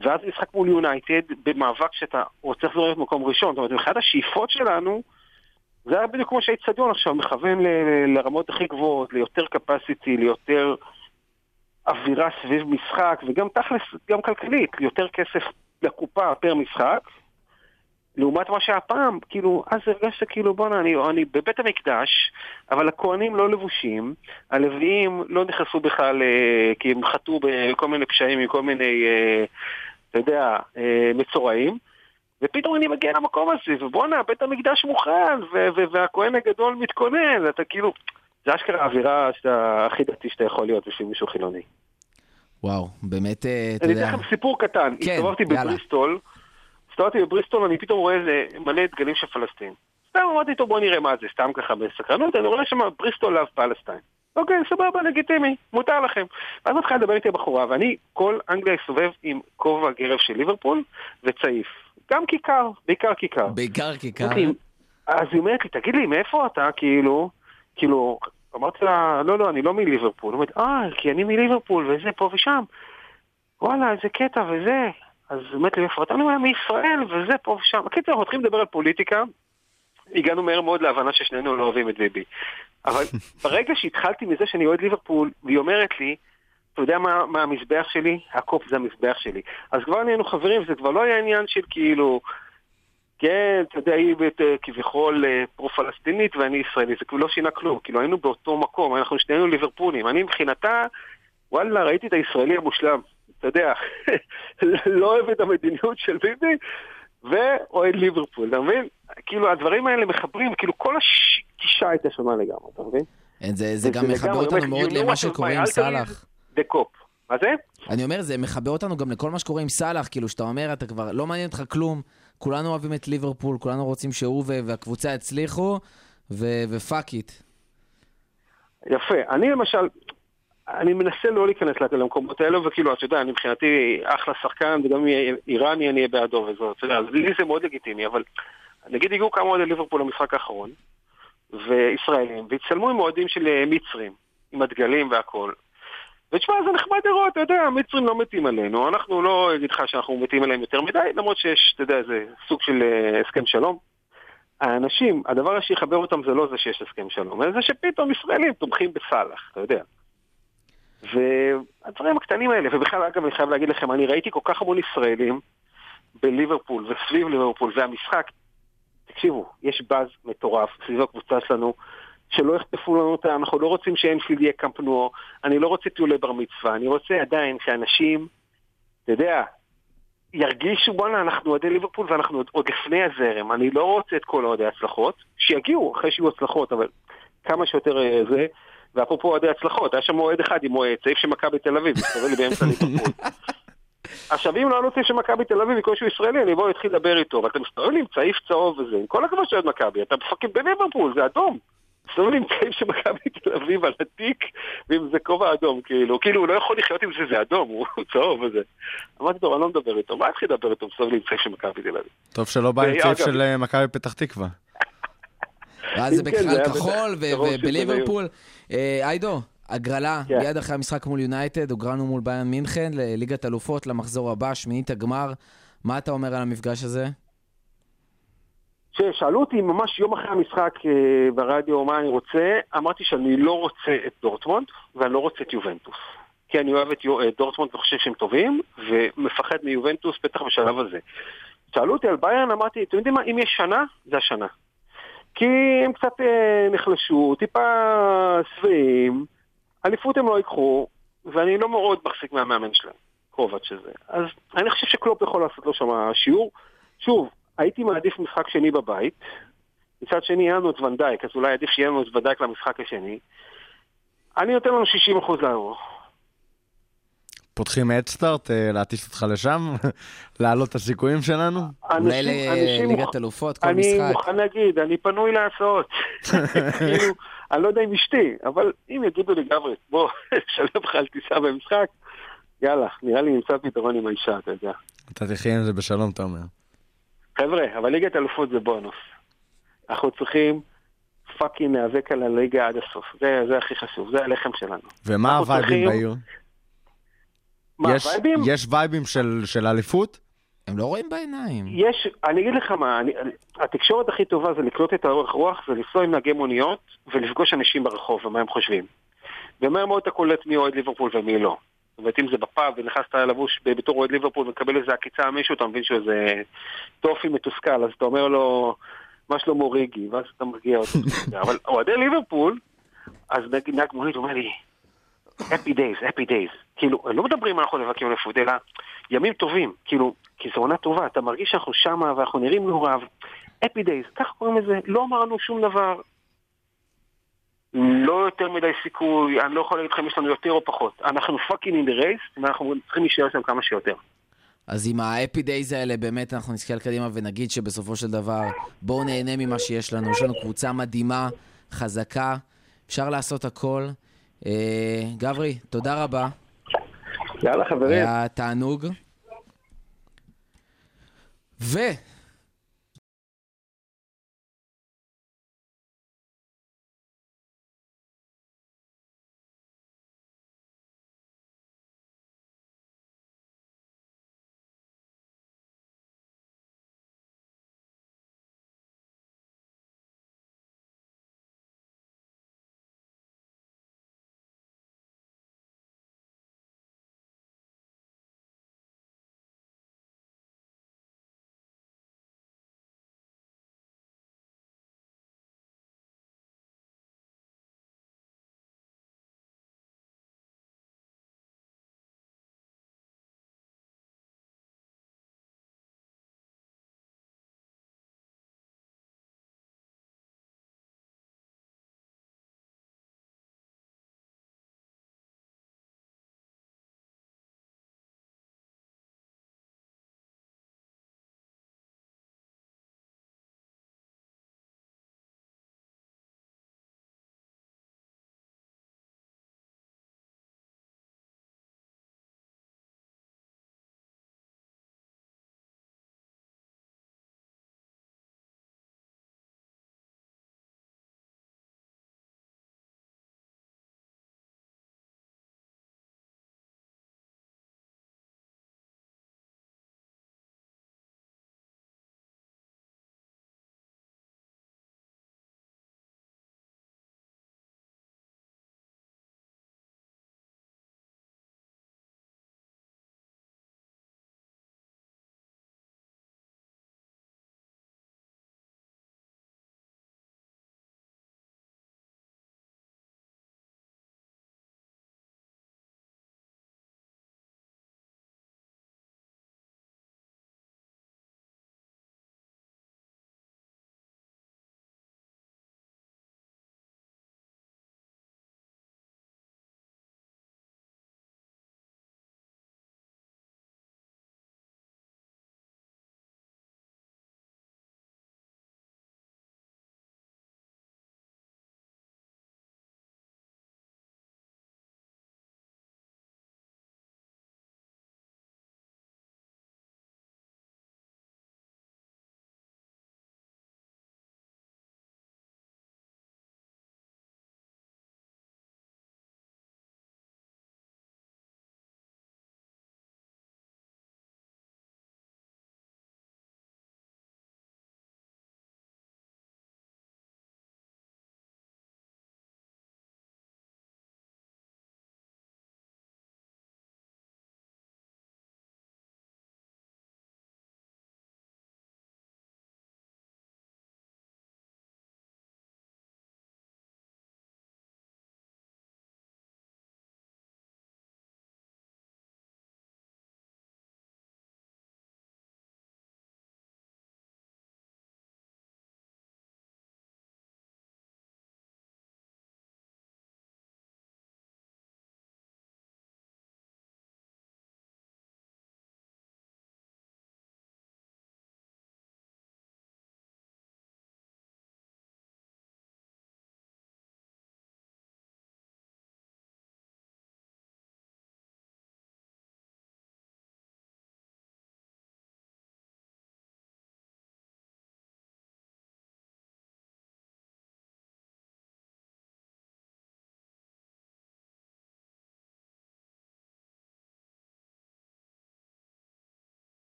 ואז משחק מול יונייטד במאבק שאתה רוצה לחזור להיות מקום ראשון. זאת אומרת, מבחינת השאיפות שלנו, זה היה בדיוק כמו שהאיצטדיון עכשיו מכוון ל- לרמות הכי גבוהות, ליותר capacity, ליותר אווירה סביב משחק, וגם תכלס, גם כלכלית, יותר כסף לקופה פר משחק, לעומת מה שהיה פעם, כאילו, אז הרגשת כאילו, בואנה, אני, אני בבית המקדש, אבל הכוהנים לא לבושים, הלוויים לא נכנסו בכלל, אה, כי הם חטאו בכל מיני פשעים עם כל מיני, אה, אתה יודע, אה, מצורעים, ופתאום אני מגיע למקום הזה, ובואנה, בית המקדש מוכן, והכהן הגדול מתכונן, אתה כאילו, זה אשכרה האווירה הכי דתי שאתה יכול להיות בשביל מישהו חילוני. וואו, באמת, אה, אתה אני יודע... אתן לכם סיפור קטן. כן, הסתובבתי יאללה. בבריסטול, הסתובבתי בבריסטול, אני פתאום רואה איזה מלא דגלים של פלסטין. סתם אמרתי איתו בוא נראה מה זה, סתם ככה בסקרנות, אני רואה שם בריסטול לאב פלסטיין. אוקיי, סבבה, לגיטימי, מותר לכם. ואז מתחילה לדבר איתי הבחורה, ואני כל אנגליה אסובב עם כובע גרב של ליברפול וצעיף. גם כיכר, בעיקר כיכר. בעיקר כיכר. אז היא אומרת לי, תגיד לי, מאיפה אתה, כאילו, כאילו, אמרתי לה, לא, לא, אני לא מליברפול. היא אומרת, אה, כי אני מליברפול, וזה פה ושם. וואלה, איזה קטע וזה. אז אומרת לי, אתה? אני אומר, מישראל, וזה פה ושם. בקיצור, אנחנו מתחילים לדבר על פוליטיקה. הגענו מהר מאוד להבנה ששנינו לא אוהבים את ביבי. אבל ברגע שהתחלתי מזה שאני אוהד ליברפול, והיא אומרת לי, אתה יודע מה, מה המזבח שלי? הקופ זה המזבח שלי. אז כבר נהיינו חברים, זה כבר לא היה עניין של כאילו, אתה יודע, היא בת- כביכול אה, פרו-פלסטינית ואני ישראלי, זה כאילו לא שינה כלום, כאילו היינו באותו מקום, אנחנו שנינו ליברפולים. אני מבחינתה, וואלה, ראיתי את הישראלי המושלם, אתה יודע, לא אוהב את המדיניות של ביבי, ואוהד ליברפול, אתה מבין? כאילו הדברים האלה מחברים, כאילו כל הגישה הייתה שונה לגמרי, אתה מבין? אין, זה, זה גם מחבר אותנו מאוד know למה שקורה עם סאלח. מה זה? אני אומר, זה מחבר אותנו גם לכל מה שקורה עם סאלח, כאילו, שאתה אומר, אתה כבר, לא מעניין אותך כלום, כולנו אוהבים את ליברפול, כולנו רוצים שהוא והקבוצה יצליחו, ופאק איט. יפה. אני למשל, אני מנסה לא להיכנס למקומות האלו, וכאילו, אתה יודע, אני מבחינתי אחלה שחקן, וגם איראני אני אהיה בעדו וזאת, אתה יודע, לי זה מאוד לגיטימי, אבל נגיד הגיעו כמה אוהדי ליברפול למשחק האחרון, וישראלים, והצטלמו עם אוהדים של אה, מצרים, עם הדגלים והכל. ותשמע, זה נחמד לראות, אתה יודע, המצרים לא מתים עלינו, אנחנו לא אגיד לך שאנחנו מתים עליהם יותר מדי, למרות שיש, אתה יודע, איזה סוג של אה, הסכם שלום. האנשים, הדבר שיחבר אותם זה לא זה שיש הסכם שלום, אלא זה שפתאום ישראלים תומכים בסאלח, אתה יודע. והדברים הקטנים האלה, ובכלל, אגב, אני חייב להגיד לכם, אני ראיתי כל כך המון ישראלים בליברפול וסביב ליברפול, והמשחק, תקשיבו, יש באז מטורף סביב הקבוצה שלנו, שלא יחטפו לנו אותה, אנחנו לא רוצים שאנפילד יהיה קמפנועו, אני לא רוצה טיולי בר מצווה, אני רוצה עדיין שאנשים, אתה יודע, ירגישו, בואנה, אנחנו אוהדי ליברפול ואנחנו עוד, עוד לפני הזרם, אני לא רוצה את כל אוהדי ההצלחות, שיגיעו אחרי שיהיו הצלחות, אבל כמה שיותר אה, זה, ואפרופו אוהדי הצלחות, היה שם אוהד אחד עם אוהד, צעיף של מכבי תל אביב, מסתובב לי באמצע ליברפול. עכשיו, אם לא נוציא של מכבי תל אביב, שהוא ישראלי, אני אבוא להתחיל לדבר איתו, אבל אתה מסתובב לי עם צעיף צהוב וזה, עם כל הכבוד של מכבי, אתה מפקד בליברפול, זה אדום. עם צעיף של מכבי תל אביב על התיק, ועם זה כובע אדום, כאילו, כאילו, הוא לא יכול לחיות עם זה, זה אדום, הוא צהוב וזה. אמרתי לו, אני לא מדבר איתו, מה התחיל לדבר איתו? מסתובב לי עם צעיף של מכבי תל אביב. טוב שלא בא עם צעיף של אה, מכבי פתח תקווה. ואז זה כן, זה בכלל כחול ובליברפול. אה, איידו, הגרלה, כן. מיד אחרי המשחק מול יונייטד, הוגרלנו מול ביאן מינכן לליגת אלופות למחזור הבא, שמינית הגמר. מה אתה אומר על המפגש הזה? כששאלו אותי ממש יום אחרי המשחק אה, ברדיו מה אני רוצה, אמרתי שאני לא רוצה את דורטמונד ואני לא רוצה את יובנטוס. כי אני אוהב את את דורטמונד וחושב שהם טובים, ומפחד מיובנטוס בטח בשלב הזה. שאלו אותי על ביירן, אמרתי, אתם יודעים מה, אם יש שנה, זה השנה. כי הם קצת אה, נחלשו, טיפה שבעים, אליפות הם לא ייקחו, ואני לא מאוד מחזיק מהמאמן שלהם, קובץ' שזה. אז אני חושב שקלופ יכול לעשות לו שם שיעור. שוב, הייתי מעדיף משחק שני בבית, מצד שני היה לנו את ונדייק, אז אולי עדיף שיהיה לנו את ונדייק למשחק השני. אני נותן לנו 60% לאירו. פותחים אדסטארט, אה, להטיס אותך לשם? להעלות את הסיכויים שלנו? אולי לליגת אלופות, כל אני משחק. מוכן להגיד, אני פנוי להצעות. כאילו, אני לא יודע אם אשתי, אבל אם יגידו לי, גברי, בוא, שלם לך על טיסה במשחק, יאללה, נראה לי נמצא פתרון עם האישה, אתה יודע. אתה תחיה עם זה בשלום, אתה אומר. חבר'ה, אבל ליגת אלופות זה בונוס. אנחנו צריכים fucking להיאבק על הליגה עד הסוף. זה, זה הכי חשוב, זה הלחם שלנו. ומה הווייבים צריכים- בעיר? מה, יש- וייבים? יש וייבים של של אליפות? הם לא רואים בעיניים. יש, אני אגיד לך מה, אני, התקשורת הכי טובה זה לקלוט את ההלך רוח, זה לנסוע עם נהגי מוניות ולפגוש אנשים ברחוב ומה הם חושבים. ומהר מאוד אתה קולט מי אוהד ליברפול ומי לא. זאת אומרת, אם זה בפאב ונכנסת לבוש בתור אוהד ליברפול ומקבל איזה עקיצה ממישהו, אתה מבין שהוא איזה טופי מתוסכל, אז אתה אומר לו, מה שלמה ריגי, ואז אתה מרגיע אותו. אבל אוהדי ליברפול, אז נהג מונית אומר לי, happy days, happy days. כאילו, לא מדברים אנחנו נאבקים אליפות, אלא ימים טובים, כאילו, כי זו עונה טובה, אתה מרגיש שאנחנו שמה ואנחנו נראים רב. happy days, ככה קוראים לזה, לא אמרנו שום דבר. לא יותר מדי סיכוי, אני לא יכול להגיד לכם יש לנו יותר או פחות. אנחנו fucking in the race, ואנחנו צריכים להישאר שם כמה שיותר. אז עם ה happy days האלה, באמת אנחנו נסתכל קדימה ונגיד שבסופו של דבר, בואו נהנה ממה שיש לנו. יש לנו קבוצה מדהימה, חזקה, אפשר לעשות הכל. אה, גברי, תודה רבה, יאללה חברים. היה תענוג. ו...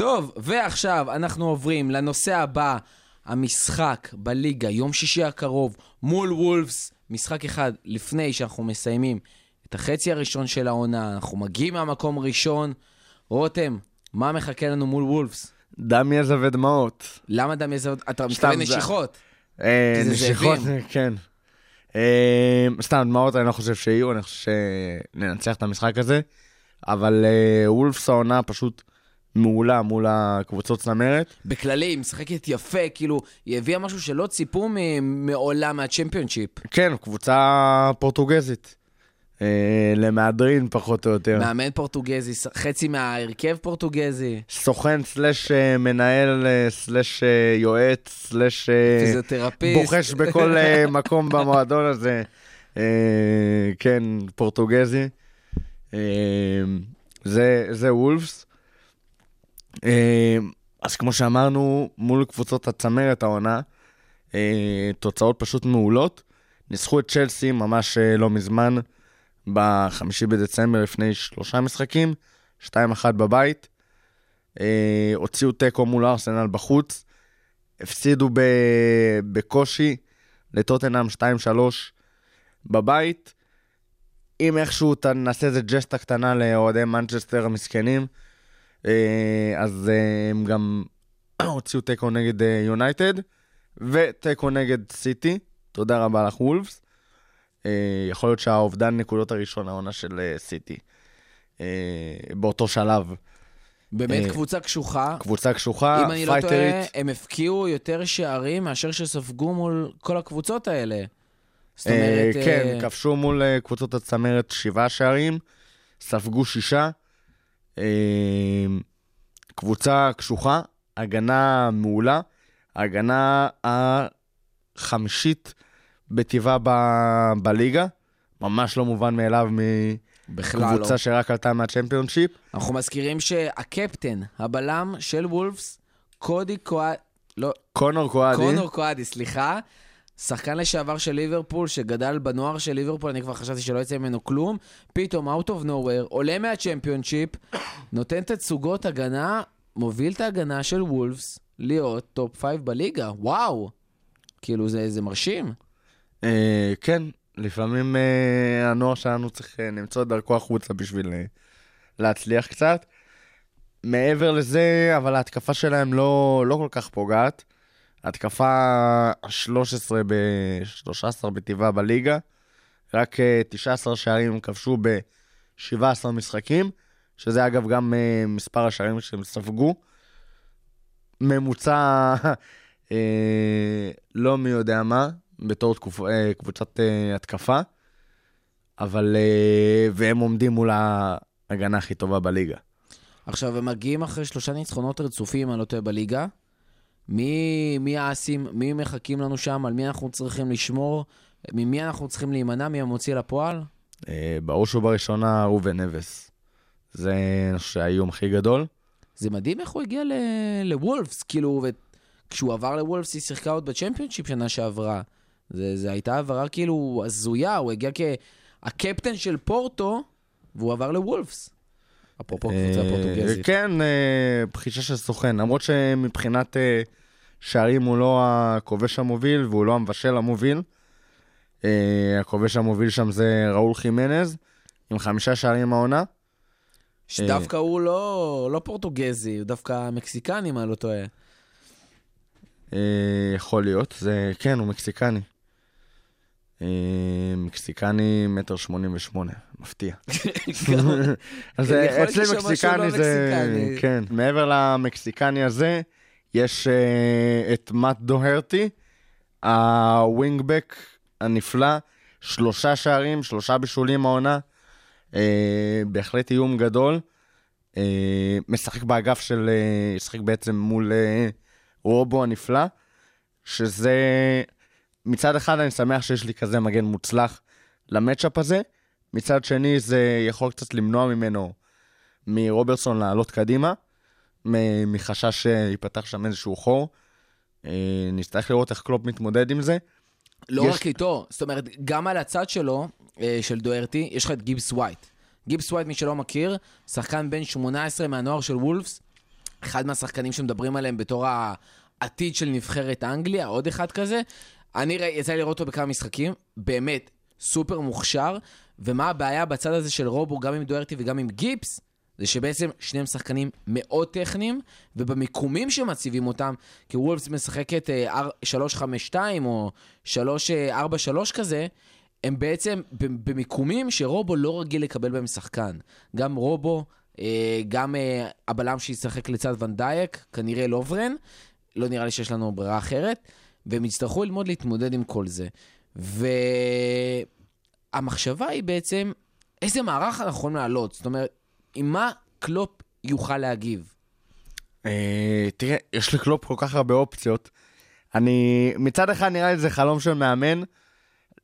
טוב, ועכשיו אנחנו עוברים לנושא הבא, המשחק בליגה, יום שישי הקרוב, מול וולפס, משחק אחד לפני שאנחנו מסיימים את החצי הראשון של העונה, אנחנו מגיעים מהמקום ראשון. רותם, מה מחכה לנו מול וולפס? דם, יזע ודמעות. למה דם יזע... אתה מתכוון נשיכות. אה, נשיכות, זאבים. כן. אה, סתם, דמעות אני לא חושב שיהיו, אני חושב שננצח את המשחק הזה. אבל אה, וולפס העונה פשוט מעולה מול הקבוצות צמרת. בכללי, היא משחקת יפה, כאילו, היא הביאה משהו שלא ציפו מעולם מהצ'מפיונשיפ. כן, קבוצה פורטוגזית. אה, למהדרין פחות או יותר. מאמן פורטוגזי, חצי מההרכב פורטוגזי, סוכן סלאש אה, מנהל אה, סלאש יועץ סלאש פיזיותרפיסט. בוחש בכל מקום במועדון הזה. אה, כן, פורטוגזי. אה, זה, זה וולפס. אה, אז כמו שאמרנו, מול קבוצות הצמרת העונה, אה, תוצאות פשוט מעולות. ניצחו את צ'לסי ממש אה, לא מזמן, בחמישי בדצמבר לפני שלושה משחקים, 2-1 בבית. הוציאו תיקו מול ארסנל בחוץ. הפסידו. בקושי לטוטנאם 2-3 בבית. אם איכשהו ת- נעשה איזה ג'סטה קטנה לאוהדי מנצ'סטר המסכנים, אז אה, הם גם הוציאו תיקו נגד אה, יונייטד, ותיקו נגד סיטי. תודה רבה לך, וולפס. אה, יכול להיות שהאובדן נקודות הראשון העונה של אה, סיטי. אה, באותו שלב. באמת אה, קבוצה קשוחה. קבוצה קשוחה, אם אני לא טועה, פייטרית. הם הפקיעו יותר שערים מאשר שספגו מול כל הקבוצות האלה. זאת אה, אומרת... כן, אה, כבשו מול אה, קבוצות הצמרת שבעה שערים, ספגו שישה. אה, קבוצה קשוחה, הגנה מעולה, הגנה החמישית בטבעה ב- בליגה. ממש לא מובן מאליו בכלל לא. מקבוצה שרק עלתה מהצ'מפיונשיפ. אנחנו מזכירים שהקפטן, הבלם של וולפס, קודי קואדי, לא, קונור קואדי. קונור קואדי, סליחה, שחקן לשעבר של ליברפול, שגדל בנוער של ליברפול, אני כבר חשבתי שלא יצא ממנו כלום, פתאום, out of nowhere, עולה מהצ'מפיונשיפ, נותן תצוגות הגנה, מוביל את ההגנה של וולפס להיות top 5 בליגה, וואו. כאילו, זה, זה מרשים. אה, כן, לפעמים אה, הנוער שלנו צריך אה, למצוא את דרכו החוצה בשביל אה, להצליח קצת. מעבר לזה, אבל ההתקפה שלהם לא, לא כל כך פוגעת. ההתקפה ה-13 ב-13 בטבעה בליגה, רק אה, 19 שערים הם כבשו ב-17 משחקים, שזה אגב גם אה, מספר השערים שהם ספגו. ממוצע אה, לא מי יודע מה, בתור תקופ... אה, קבוצת אה, התקפה, אבל... אה, והם עומדים מול ההגנה הכי טובה בליגה. עכשיו, הם מגיעים אחרי שלושה ניצחונות רצופים, אני לא טועה, בליגה. מי, מי האסים, מי מחכים לנו שם, על מי אנחנו צריכים לשמור, ממי אנחנו צריכים להימנע, מי המוציא לפועל? אה, בראש ובראשונה ראובן נבס. זה אני חושב האיום הכי גדול. זה מדהים איך הוא הגיע לוולפס, כאילו, וכשהוא עבר לוולפס היא שיחקה עוד בצ'מפיונשיפ שנה שעברה. זה, זה הייתה העברה כאילו הזויה, הוא הגיע כהקפטן של פורטו, והוא עבר לוולפס. אפרופו קבוצה אה, פורטוגזית. כן, אה, בחישה של סוכן. למרות שמבחינת אה, שערים הוא לא הכובש המוביל והוא לא המבשל המוביל. אה, הכובש המוביל שם זה ראול חימנז, עם חמישה שערים העונה. שדווקא הוא לא, לא פורטוגזי, הוא דווקא מקסיקני, אם אני לא טועה. אה, יכול להיות, זה, כן, הוא מקסיקני. אה, מקסיקני מטר שמונים ושמונה, מפתיע. אז כן, אה, להיות אצלי משהו מקסיקני לא זה... כן. מעבר למקסיקני הזה, יש אה, את מאט דוהרטי, הווינגבק הנפלא, שלושה שערים, שלושה בישולים העונה. אה, בהחלט איום גדול. אה, משחק באגף של... אה, משחק בעצם מול אה, רובו הנפלא, שזה... מצד אחד אני שמח שיש לי כזה מגן מוצלח למצ'אפ הזה, מצד שני זה יכול קצת למנוע ממנו, מרוברטסון לעלות קדימה, מחשש שיפתח שם איזשהו חור. אה, נצטרך לראות איך קלופ מתמודד עם זה. לא יש- רק איתו, זאת אומרת, גם על הצד שלו, אה, של דוארטי, יש לך את גיבס ווייט. גיבס ווייט, מי שלא מכיר, שחקן בן 18 מהנוער של וולפס, אחד מהשחקנים שמדברים עליהם בתור העתיד של נבחרת אנגליה, עוד אחד כזה. אני ראי- יצא לי לראות אותו בכמה משחקים, באמת סופר מוכשר, ומה הבעיה בצד הזה של רובו, גם עם דוארטי וגם עם גיבס? זה שבעצם שניהם שחקנים מאוד טכניים, ובמיקומים שמציבים אותם, כי וולפס משחקת אה, אר- 3-5-2 או 3-4-3 כזה, הם בעצם במיקומים שרובו לא רגיל לקבל בהם שחקן. גם רובו, אה, גם אה, הבלם שישחק לצד ונדייק, כנראה לוברן, לא נראה לי שיש לנו ברירה אחרת, והם יצטרכו ללמוד להתמודד עם כל זה. והמחשבה היא בעצם, איזה מערך אנחנו יכולים לעלות? זאת אומרת, עם מה קלופ יוכל להגיב? אה, תראה, יש לקלופ כל כך הרבה אופציות. אני, מצד אחד נראה לי זה חלום של מאמן,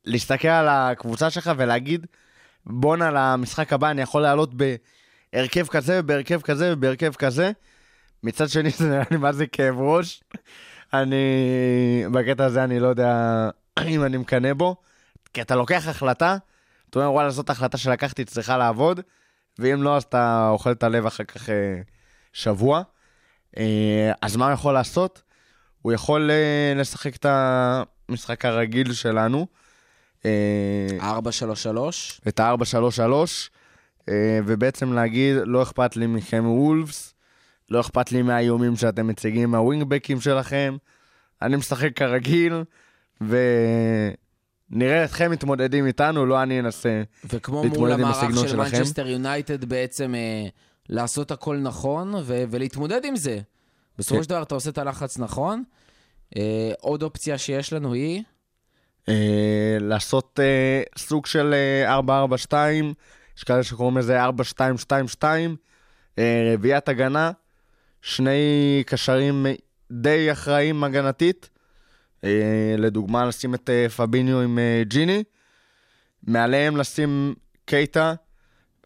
להסתכל על הקבוצה שלך ולהגיד, בואנה למשחק הבא אני יכול לעלות בהרכב כזה ובהרכב כזה ובהרכב כזה. מצד שני זה נראה לי מה זה כאב ראש. אני, בקטע הזה אני לא יודע אם אני מקנא בו, כי אתה לוקח החלטה, אתה אומר וואלה זאת החלטה שלקחתי, צריכה לעבוד, ואם לא אז אתה אוכל את הלב אחר כך אה, שבוע. אה, אז מה הוא יכול לעשות? הוא יכול אה, לשחק את המשחק הרגיל שלנו, אה, 4-3-3? את ה-4-3-3, אה, ובעצם להגיד, לא אכפת לי מכם וולפס, לא אכפת לי מהאיומים שאתם מציגים מהווינגבקים שלכם, אני משחק כרגיל, ונראה אתכם מתמודדים איתנו, לא אני אנסה. וכמו להתמודד מול עם המערך הסגנון של שלכם. מנצ'סטר יונייטד בעצם אה, לעשות הכל נכון ו- ולהתמודד עם זה. בסופו כן. של דבר אתה עושה את הלחץ נכון. אה, עוד אופציה שיש לנו היא, אה, לעשות אה, סוג של אה, 442, יש כאלה שקוראים לזה 4222, אה, רביעיית הגנה, שני קשרים די אחראים הגנתית, לדוגמה לשים את אה, פביניו עם אה, ג'יני, מעליהם לשים קייטה,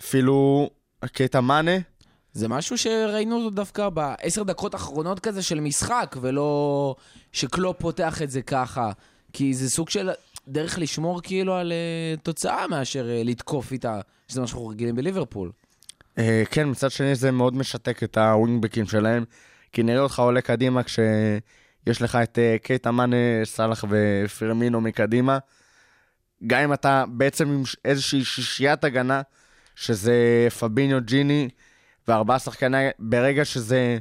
אפילו קייטה מאנה, זה משהו שראינו אותו דווקא בעשר דקות האחרונות כזה של משחק, ולא שקלופ פותח את זה ככה. כי זה סוג של דרך לשמור כאילו על אה, תוצאה מאשר אה, לתקוף איתה, שזה מה שאנחנו רגילים בליברפול. אה, כן, מצד שני זה מאוד משתק את הווינגבקים שלהם, כי נראה אותך עולה קדימה כשיש לך את אה, קייטה מאנה, סאלח ופרמינו מקדימה. גם אם אתה בעצם עם איזושהי שישיית הגנה, שזה פביניו, ג'יני וארבעה שחקני, ברגע שזה,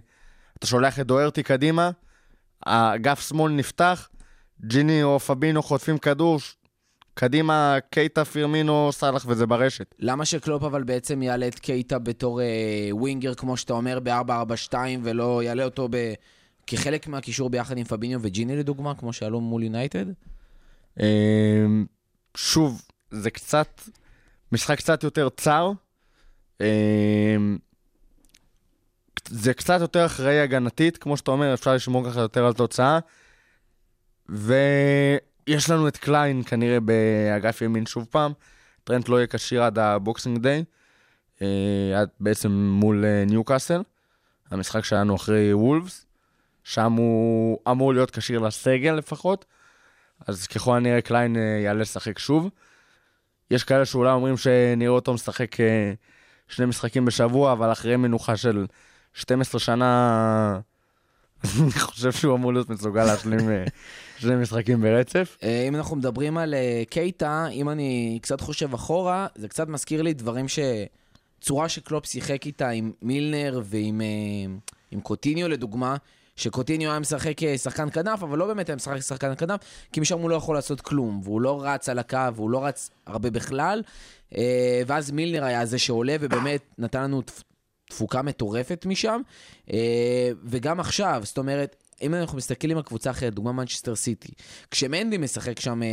אתה שולח את דוארטי קדימה, האגף שמאל נפתח, ג'יני או פבינו חוטפים כדור, קדימה קייטה, פרמינו, סאלח וזה ברשת. למה שקלופ אבל בעצם יעלה את קייטה בתור אה, ווינגר, כמו שאתה אומר, ב-4-4-2, ולא יעלה אותו ב... כחלק מהקישור ביחד עם פביניו וג'יני לדוגמה, כמו שעלו מול יונייטד? אמ, שוב, זה קצת, משחק קצת יותר צר. אמ, זה קצת יותר אחראי הגנתית, כמו שאתה אומר, אפשר לשמור ככה יותר על תוצאה. ויש לנו את קליין כנראה באגף ימין שוב פעם. טרנט לא יהיה כשיר עד ה Boxing Day, אה, בעצם מול אה, ניוקאסל, המשחק שלנו אחרי וולפס. שם הוא אמור להיות כשיר לסגל לפחות. אז ככל הנראה קליין אה, יעלה לשחק שוב. יש כאלה שאולי אומרים שנראה אותו משחק אה, שני משחקים בשבוע, אבל אחרי מנוחה של 12 שנה, אני חושב שהוא אמור להיות מסוגל להשלים אה, שני משחקים ברצף. אם אנחנו מדברים על קייטה, אם אני קצת חושב אחורה, זה קצת מזכיר לי דברים ש... צורה שקלופ שיחק איתה עם מילנר ועם עם קוטיניו לדוגמה, שקוטיניו היה משחק כשחקן כנף, אבל לא באמת היה משחק כשחקן כנף, כי משם הוא לא יכול לעשות כלום, והוא לא רץ על הקו, והוא לא רץ הרבה בכלל. אה, ואז מילנר היה זה שעולה, ובאמת נתן לנו תפ- תפוקה מטורפת משם. אה, וגם עכשיו, זאת אומרת, אם אנחנו מסתכלים על קבוצה אחרת, דוגמה מנצ'סטר סיטי, כשמנדי משחק שם, אה,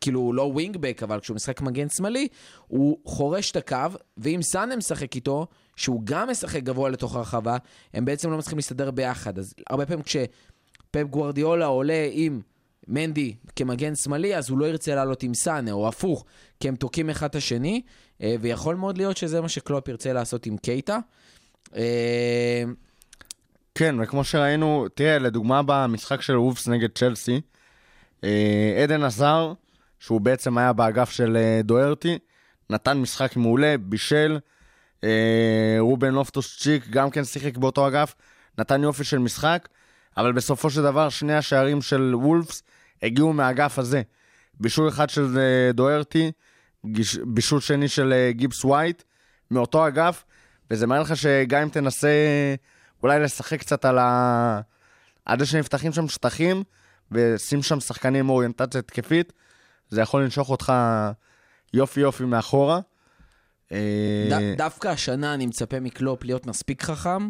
כאילו הוא לא ווינגבק, אבל כשהוא משחק מגן שמאלי, הוא חורש את הקו, ואם סאנה משחק איתו, שהוא גם משחק גבוה לתוך הרחבה, הם בעצם לא מצליחים להסתדר ביחד. אז הרבה פעמים כשפפ גוורדיולה עולה עם מנדי כמגן שמאלי, אז הוא לא ירצה לעלות עם סאנה, או הפוך, כי הם תוקעים אחד את השני, אה, ויכול מאוד להיות שזה מה שקלופ ירצה לעשות עם קייטה. אה, כן, וכמו שראינו, תראה, לדוגמה במשחק של וולפס נגד צ'לסי, אה, עדן עזר, שהוא בעצם היה באגף של דוארטי, נתן משחק מעולה, בישל, רובן לופטוס צ'יק גם כן שיחק באותו אגף, נתן יופי של משחק, אבל בסופו של דבר שני השערים של וולפס הגיעו מהאגף הזה. בישול אחד של אה, דוארטי, בישול שני של אה, גיבס ווייט, מאותו אגף, וזה מראה לך שגם אם תנסה אולי לשחק קצת על ה... עד שנפתחים שם שטחים, ושים שם שחקנים עם אוריינטציה התקפית, זה יכול לנשוך אותך יופי יופי מאחורה. אה, דווקא השנה אני מצפה מקלופ להיות מספיק חכם,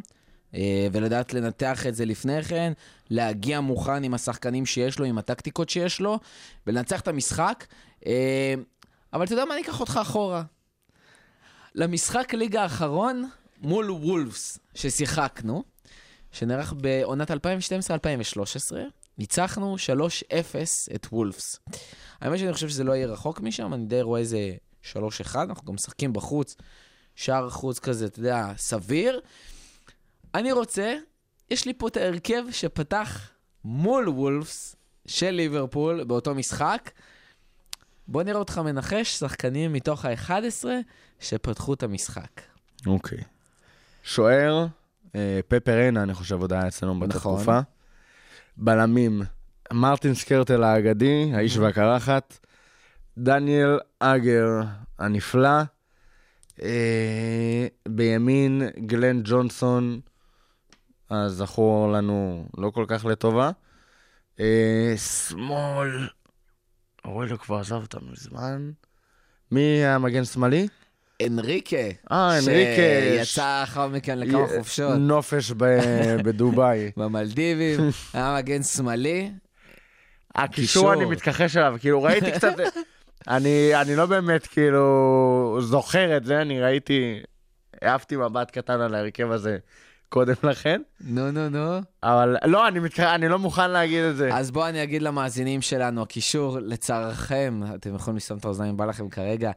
אה, ולדעת לנתח את זה לפני כן, להגיע מוכן עם השחקנים שיש לו, עם הטקטיקות שיש לו, ולנצח את המשחק. אה, אבל אתה יודע מה, אני אקח אותך אחורה. למשחק ליגה האחרון מול וולפס ששיחקנו, שנערך בעונת 2012-2013, ניצחנו 3-0 את וולפס. האמת שאני חושב שזה לא יהיה רחוק משם, אני די רואה איזה 3-1, אנחנו גם משחקים בחוץ, שער חוץ כזה, אתה יודע, סביר. אני רוצה, יש לי פה את ההרכב שפתח מול וולפס של ליברפול באותו משחק. בוא נראה אותך מנחש שחקנים מתוך ה-11 שפתחו את המשחק. אוקיי. שוער, אה, פפר ריינה, אני חושב, עוד היה אצלנו באותה נכון. תקופה. בלמים, מרטין סקרטל האגדי, האיש והקרחת. דניאל אגר הנפלא. אה, בימין, גלן ג'ונסון, הזכור לנו לא כל כך לטובה. אה, שמאל, אורלו כבר עזב אותנו מזמן. מי היה מגן שמאלי? אנריקה. אה, אנריקה. שיצא לאחר מכן לכמה י- חופשות. נופש ב- בדובאי. במלדיבים, היה מגן שמאלי. הקישור אני. מתכחש אליו, כאילו ראיתי קצת, אני, אני לא באמת כאילו זוכר את זה, אני ראיתי, העפתי מבט קטן על ההרכב הזה קודם לכן, נו, נו, נו. אבל לא, אני, מתכ... אני לא מוכן להגיד את זה. אז בואו אני אגיד למאזינים שלנו, הקישור, לצערכם, אתם יכולים לסתום את האוזניים, בא לכם כרגע,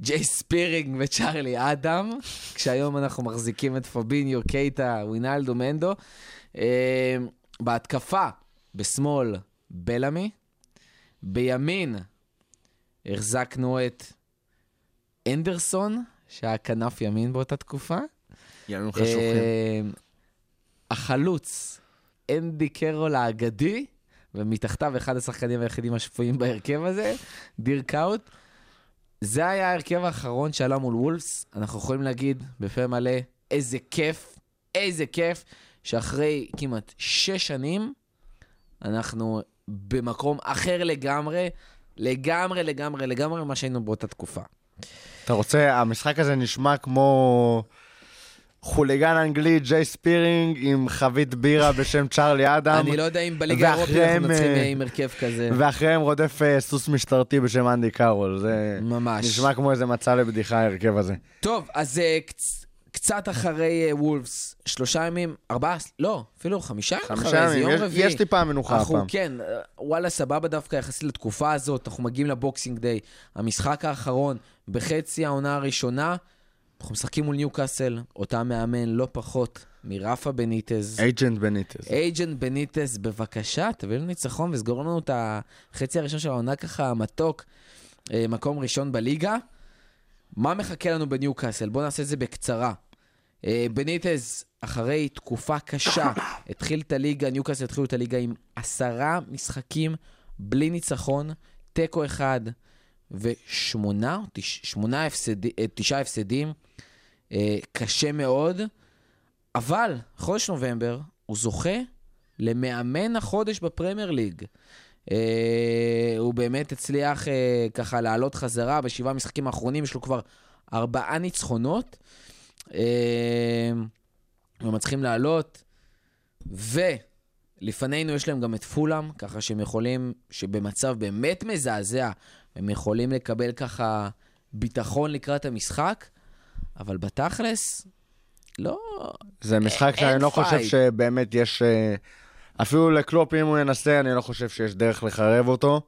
ג'יי ספירינג וצ'ארלי אדם, כשהיום אנחנו מחזיקים את פביניו, קייטה, ווינלדו, מנדו. אה, בהתקפה, בשמאל, בלעמי. בימין, החזקנו את אנדרסון, שהיה כנף ימין באותה תקופה. ימים חשוכים. אה, החלוץ, אנדי קרול האגדי, ומתחתיו אחד השחקנים היחידים השפויים בהרכב הזה, דיר קאוט. זה היה ההרכב האחרון שעלה מול וולפס. אנחנו יכולים להגיד בפה מלא, איזה כיף, איזה כיף, שאחרי כמעט שש שנים, אנחנו במקום אחר לגמרי, לגמרי, לגמרי, לגמרי ממה שהיינו באותה תקופה. אתה רוצה, המשחק הזה נשמע כמו חוליגן אנגלי, ג'יי ספירינג, עם חבית בירה בשם צ'ארלי אדם. אני לא יודע אם בליגה האירופית אנחנו אה, עם הרכב כזה. ואחריהם רודף אה, סוס משטרתי בשם אנדי קארול. זה ממש. נשמע כמו איזה מצע לבדיחה ההרכב הזה. טוב, אז קצ... קצת אחרי אה, וולפס, שלושה ימים, ארבעה, לא, אפילו חמישה ימים חמישה אחרי, זה יום יש- רביעי. יש טיפה מנוחה אנחנו, הפעם. כן, אה, וואלה, סבבה דווקא יחסית לתקופה הזאת, אנחנו מגיעים ל Boxing Day, המשחק האחרון, בחצי העונה הראשונה, אנחנו משחקים מול ניוקאסל, אותה מאמן לא פחות מרפה בניטז. Agent בניטז. Agent בניטז, בבקשה, תביא לנו ניצחון וסגור לנו את החצי הראשון של העונה ככה מתוק, אה, מקום ראשון בליגה. מה מחכה לנו בניוקאסל? בואו נעשה את זה בקצרה. אה, בניטז, אחרי תקופה קשה, התחיל את הליגה, ניוקאסל התחילו את הליגה עם עשרה משחקים בלי ניצחון, תיקו אחד ושמונה, תש, שמונה הפסדים, תשעה הפסדים, אה, קשה מאוד. אבל חודש נובמבר הוא זוכה למאמן החודש בפרמייר ליג. אה, הוא באמת הצליח אה, ככה לעלות חזרה בשבעה המשחקים האחרונים, יש לו כבר ארבעה ניצחונות. אה, הם מצליחים לעלות, ולפנינו יש להם גם את פולאם, ככה שהם יכולים, שבמצב באמת מזעזע, הם יכולים לקבל ככה ביטחון לקראת המשחק, אבל בתכלס, לא, זה משחק שאני לא חושב. שבאמת יש... אה, אפילו לקלופ, אם הוא ינסה, אני לא חושב שיש דרך לחרב אותו.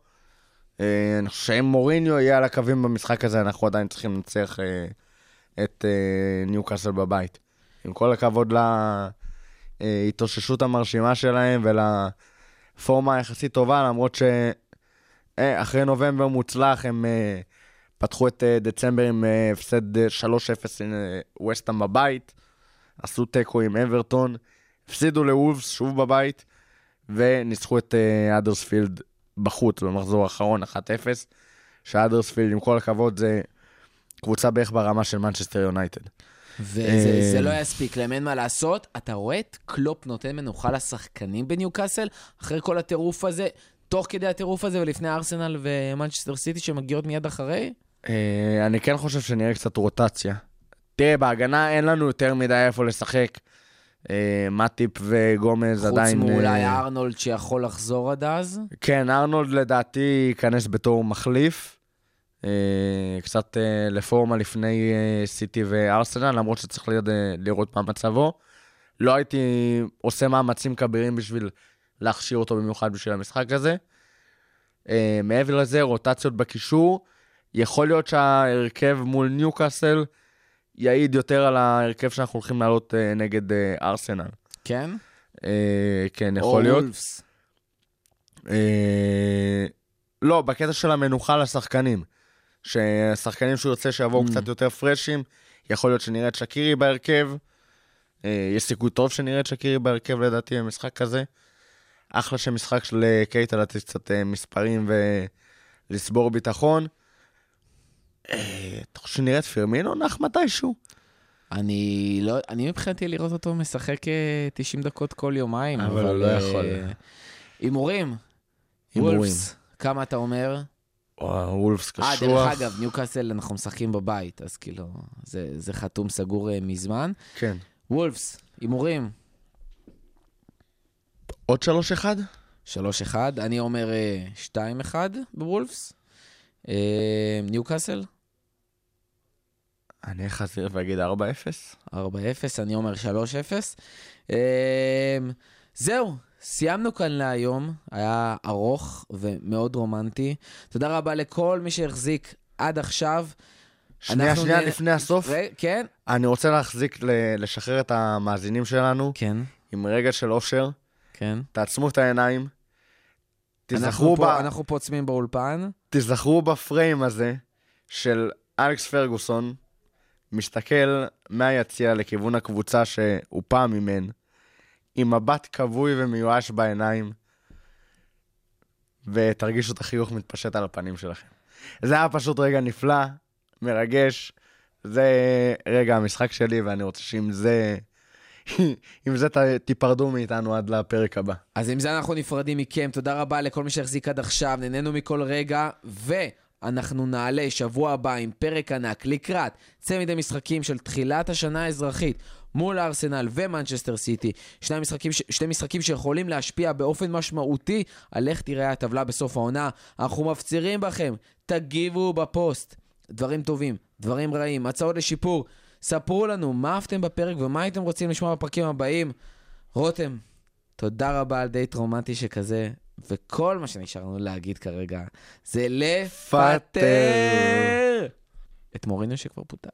אה, אני חושב שאם מוריניו יהיה על הקווים במשחק הזה, אנחנו עדיין צריכים לנצח אה, את אה, ניוקאסל בבית. עם כל הכבוד להתאוששות המרשימה שלהם ולפורמה היחסית טובה, למרות שאחרי נובמבר מוצלח הם אה, פתחו את אה, דצמבר עם אה, הפסד אה, 3-0 עם אה, וסטאם בבית, עשו תיקו עם אברטון, הפסידו לוולפס שוב בבית, וניצחו את אה, אדרספילד בחוץ במחזור האחרון 1-0, שאדרספילד, עם כל הכבוד, זה קבוצה בערך ברמה של מנצ'סטר יונייטד. וזה אה, לא יספיק להם, אין מה לעשות. אתה רואה את קלופ נותן מנוחה לשחקנים בניוקאסל, אחרי כל הטירוף הזה, תוך כדי הטירוף הזה ולפני ארסנל ומנצ'סטר סיטי שמגיעות מיד אחרי? אה, אני כן חושב שנראה קצת רוטציה. תראה, בהגנה אין לנו יותר מדי איפה לשחק. אה, מאטיפ וגומז חוץ עדיין... מאולי אה, ארנולד שיכול לחזור עד אז. כן, ארנולד לדעתי ייכנס בתור מחליף. אה, קצת אה, לפורמה לפני אה, סיטי וארסנל, למרות שצריך לראות, לראות מה מצבו. לא הייתי עושה מאמצים כבירים בשביל להכשיר אותו במיוחד בשביל המשחק הזה. מעבר לזה, רוטציות בקישור. יכול להיות שההרכב מול ניוקאסל יעיד יותר על ההרכב שאנחנו הולכים לעלות נגד ארסנל. כן? כן, יכול או להיות. וולפס. אה, לא, בקטע של המנוחה לשחקנים. ששחקנים שהוא ירצה שיבואו Mm. קצת יותר פרשים, יכול להיות שנראה את שקירי בהרכב. אה, יש סיכוי טוב שנראה את שקירי בהרכב לדעתי במשחק כזה. אחלה של משחק של אה, קייטה לתת קצת אה, מספרים ולסבור ביטחון. אתה חושב שנראה את פירמינו נח מתישהו? אני לא, אני מבחינתי לראות אותו משחק אה, 90 דקות כל יומיים. אבל הוא לא יכול. הימורים. הימורים. כמה אתה אומר? וולפס אה, קשוח. דרך אגב, ניוקאסל אנחנו משחקים בבית, אז כאילו, זה, זה חתום סגור אה, מזמן. כן. וולפס, הימורים, עוד 3-1? 3-1, אני אומר אה, 2-1 בוולפס. אה, ניוקאסל, אני אחזיר ואגיד 4-0. 4-0, אני אומר 3-0. אה, זהו, סיימנו כאן להיום, היה ארוך ומאוד רומנטי. תודה רבה לכל מי שהחזיק עד עכשיו. שנייה, שנייה, נ- לפני הסוף. ר- כן? אני רוצה להחזיק, ל- לשחרר את המאזינים שלנו כן, עם רגע של אושר. כן. תעצמו את העיניים. אנחנו תיזכרו, ב... אנחנו פה עוצמים באולפן. תיזכרו בפריים הזה של אלכס פרגוסון, מסתכל מהיציע לכיוון הקבוצה שהוא פעם אימן, עם מבט כבוי ומיואש בעיניים, ותרגישו את החיוך מתפשט על הפנים שלכם. זה היה פשוט רגע נפלא, מרגש. זה רגע המשחק שלי, ואני רוצה שעם זה, עם זה ת- תיפרדו מאיתנו עד לפרק הבא. אז עם זה אנחנו נפרדים מכם. תודה רבה לכל מי שהחזיק עד עכשיו, נהנינו מכל רגע, ואנחנו נעלה שבוע הבא עם פרק ענק לקראת צמד המשחקים של תחילת השנה האזרחית. מול ארסנל ומנצ'סטר סיטי, שני משחקים, ש- שני משחקים שיכולים להשפיע באופן משמעותי על איך תיראה הטבלה בסוף העונה. אנחנו מפצירים בכם, תגיבו בפוסט. דברים טובים, דברים רעים, הצעות לשיפור. ספרו לנו מה אהבתם בפרק ומה הייתם רוצים לשמוע בפרקים הבאים. רותם, תודה רבה על דייט רומנטי שכזה, וכל מה שנשאר לנו להגיד כרגע זה לפטר פטר. את מוריניו שכבר פוטר.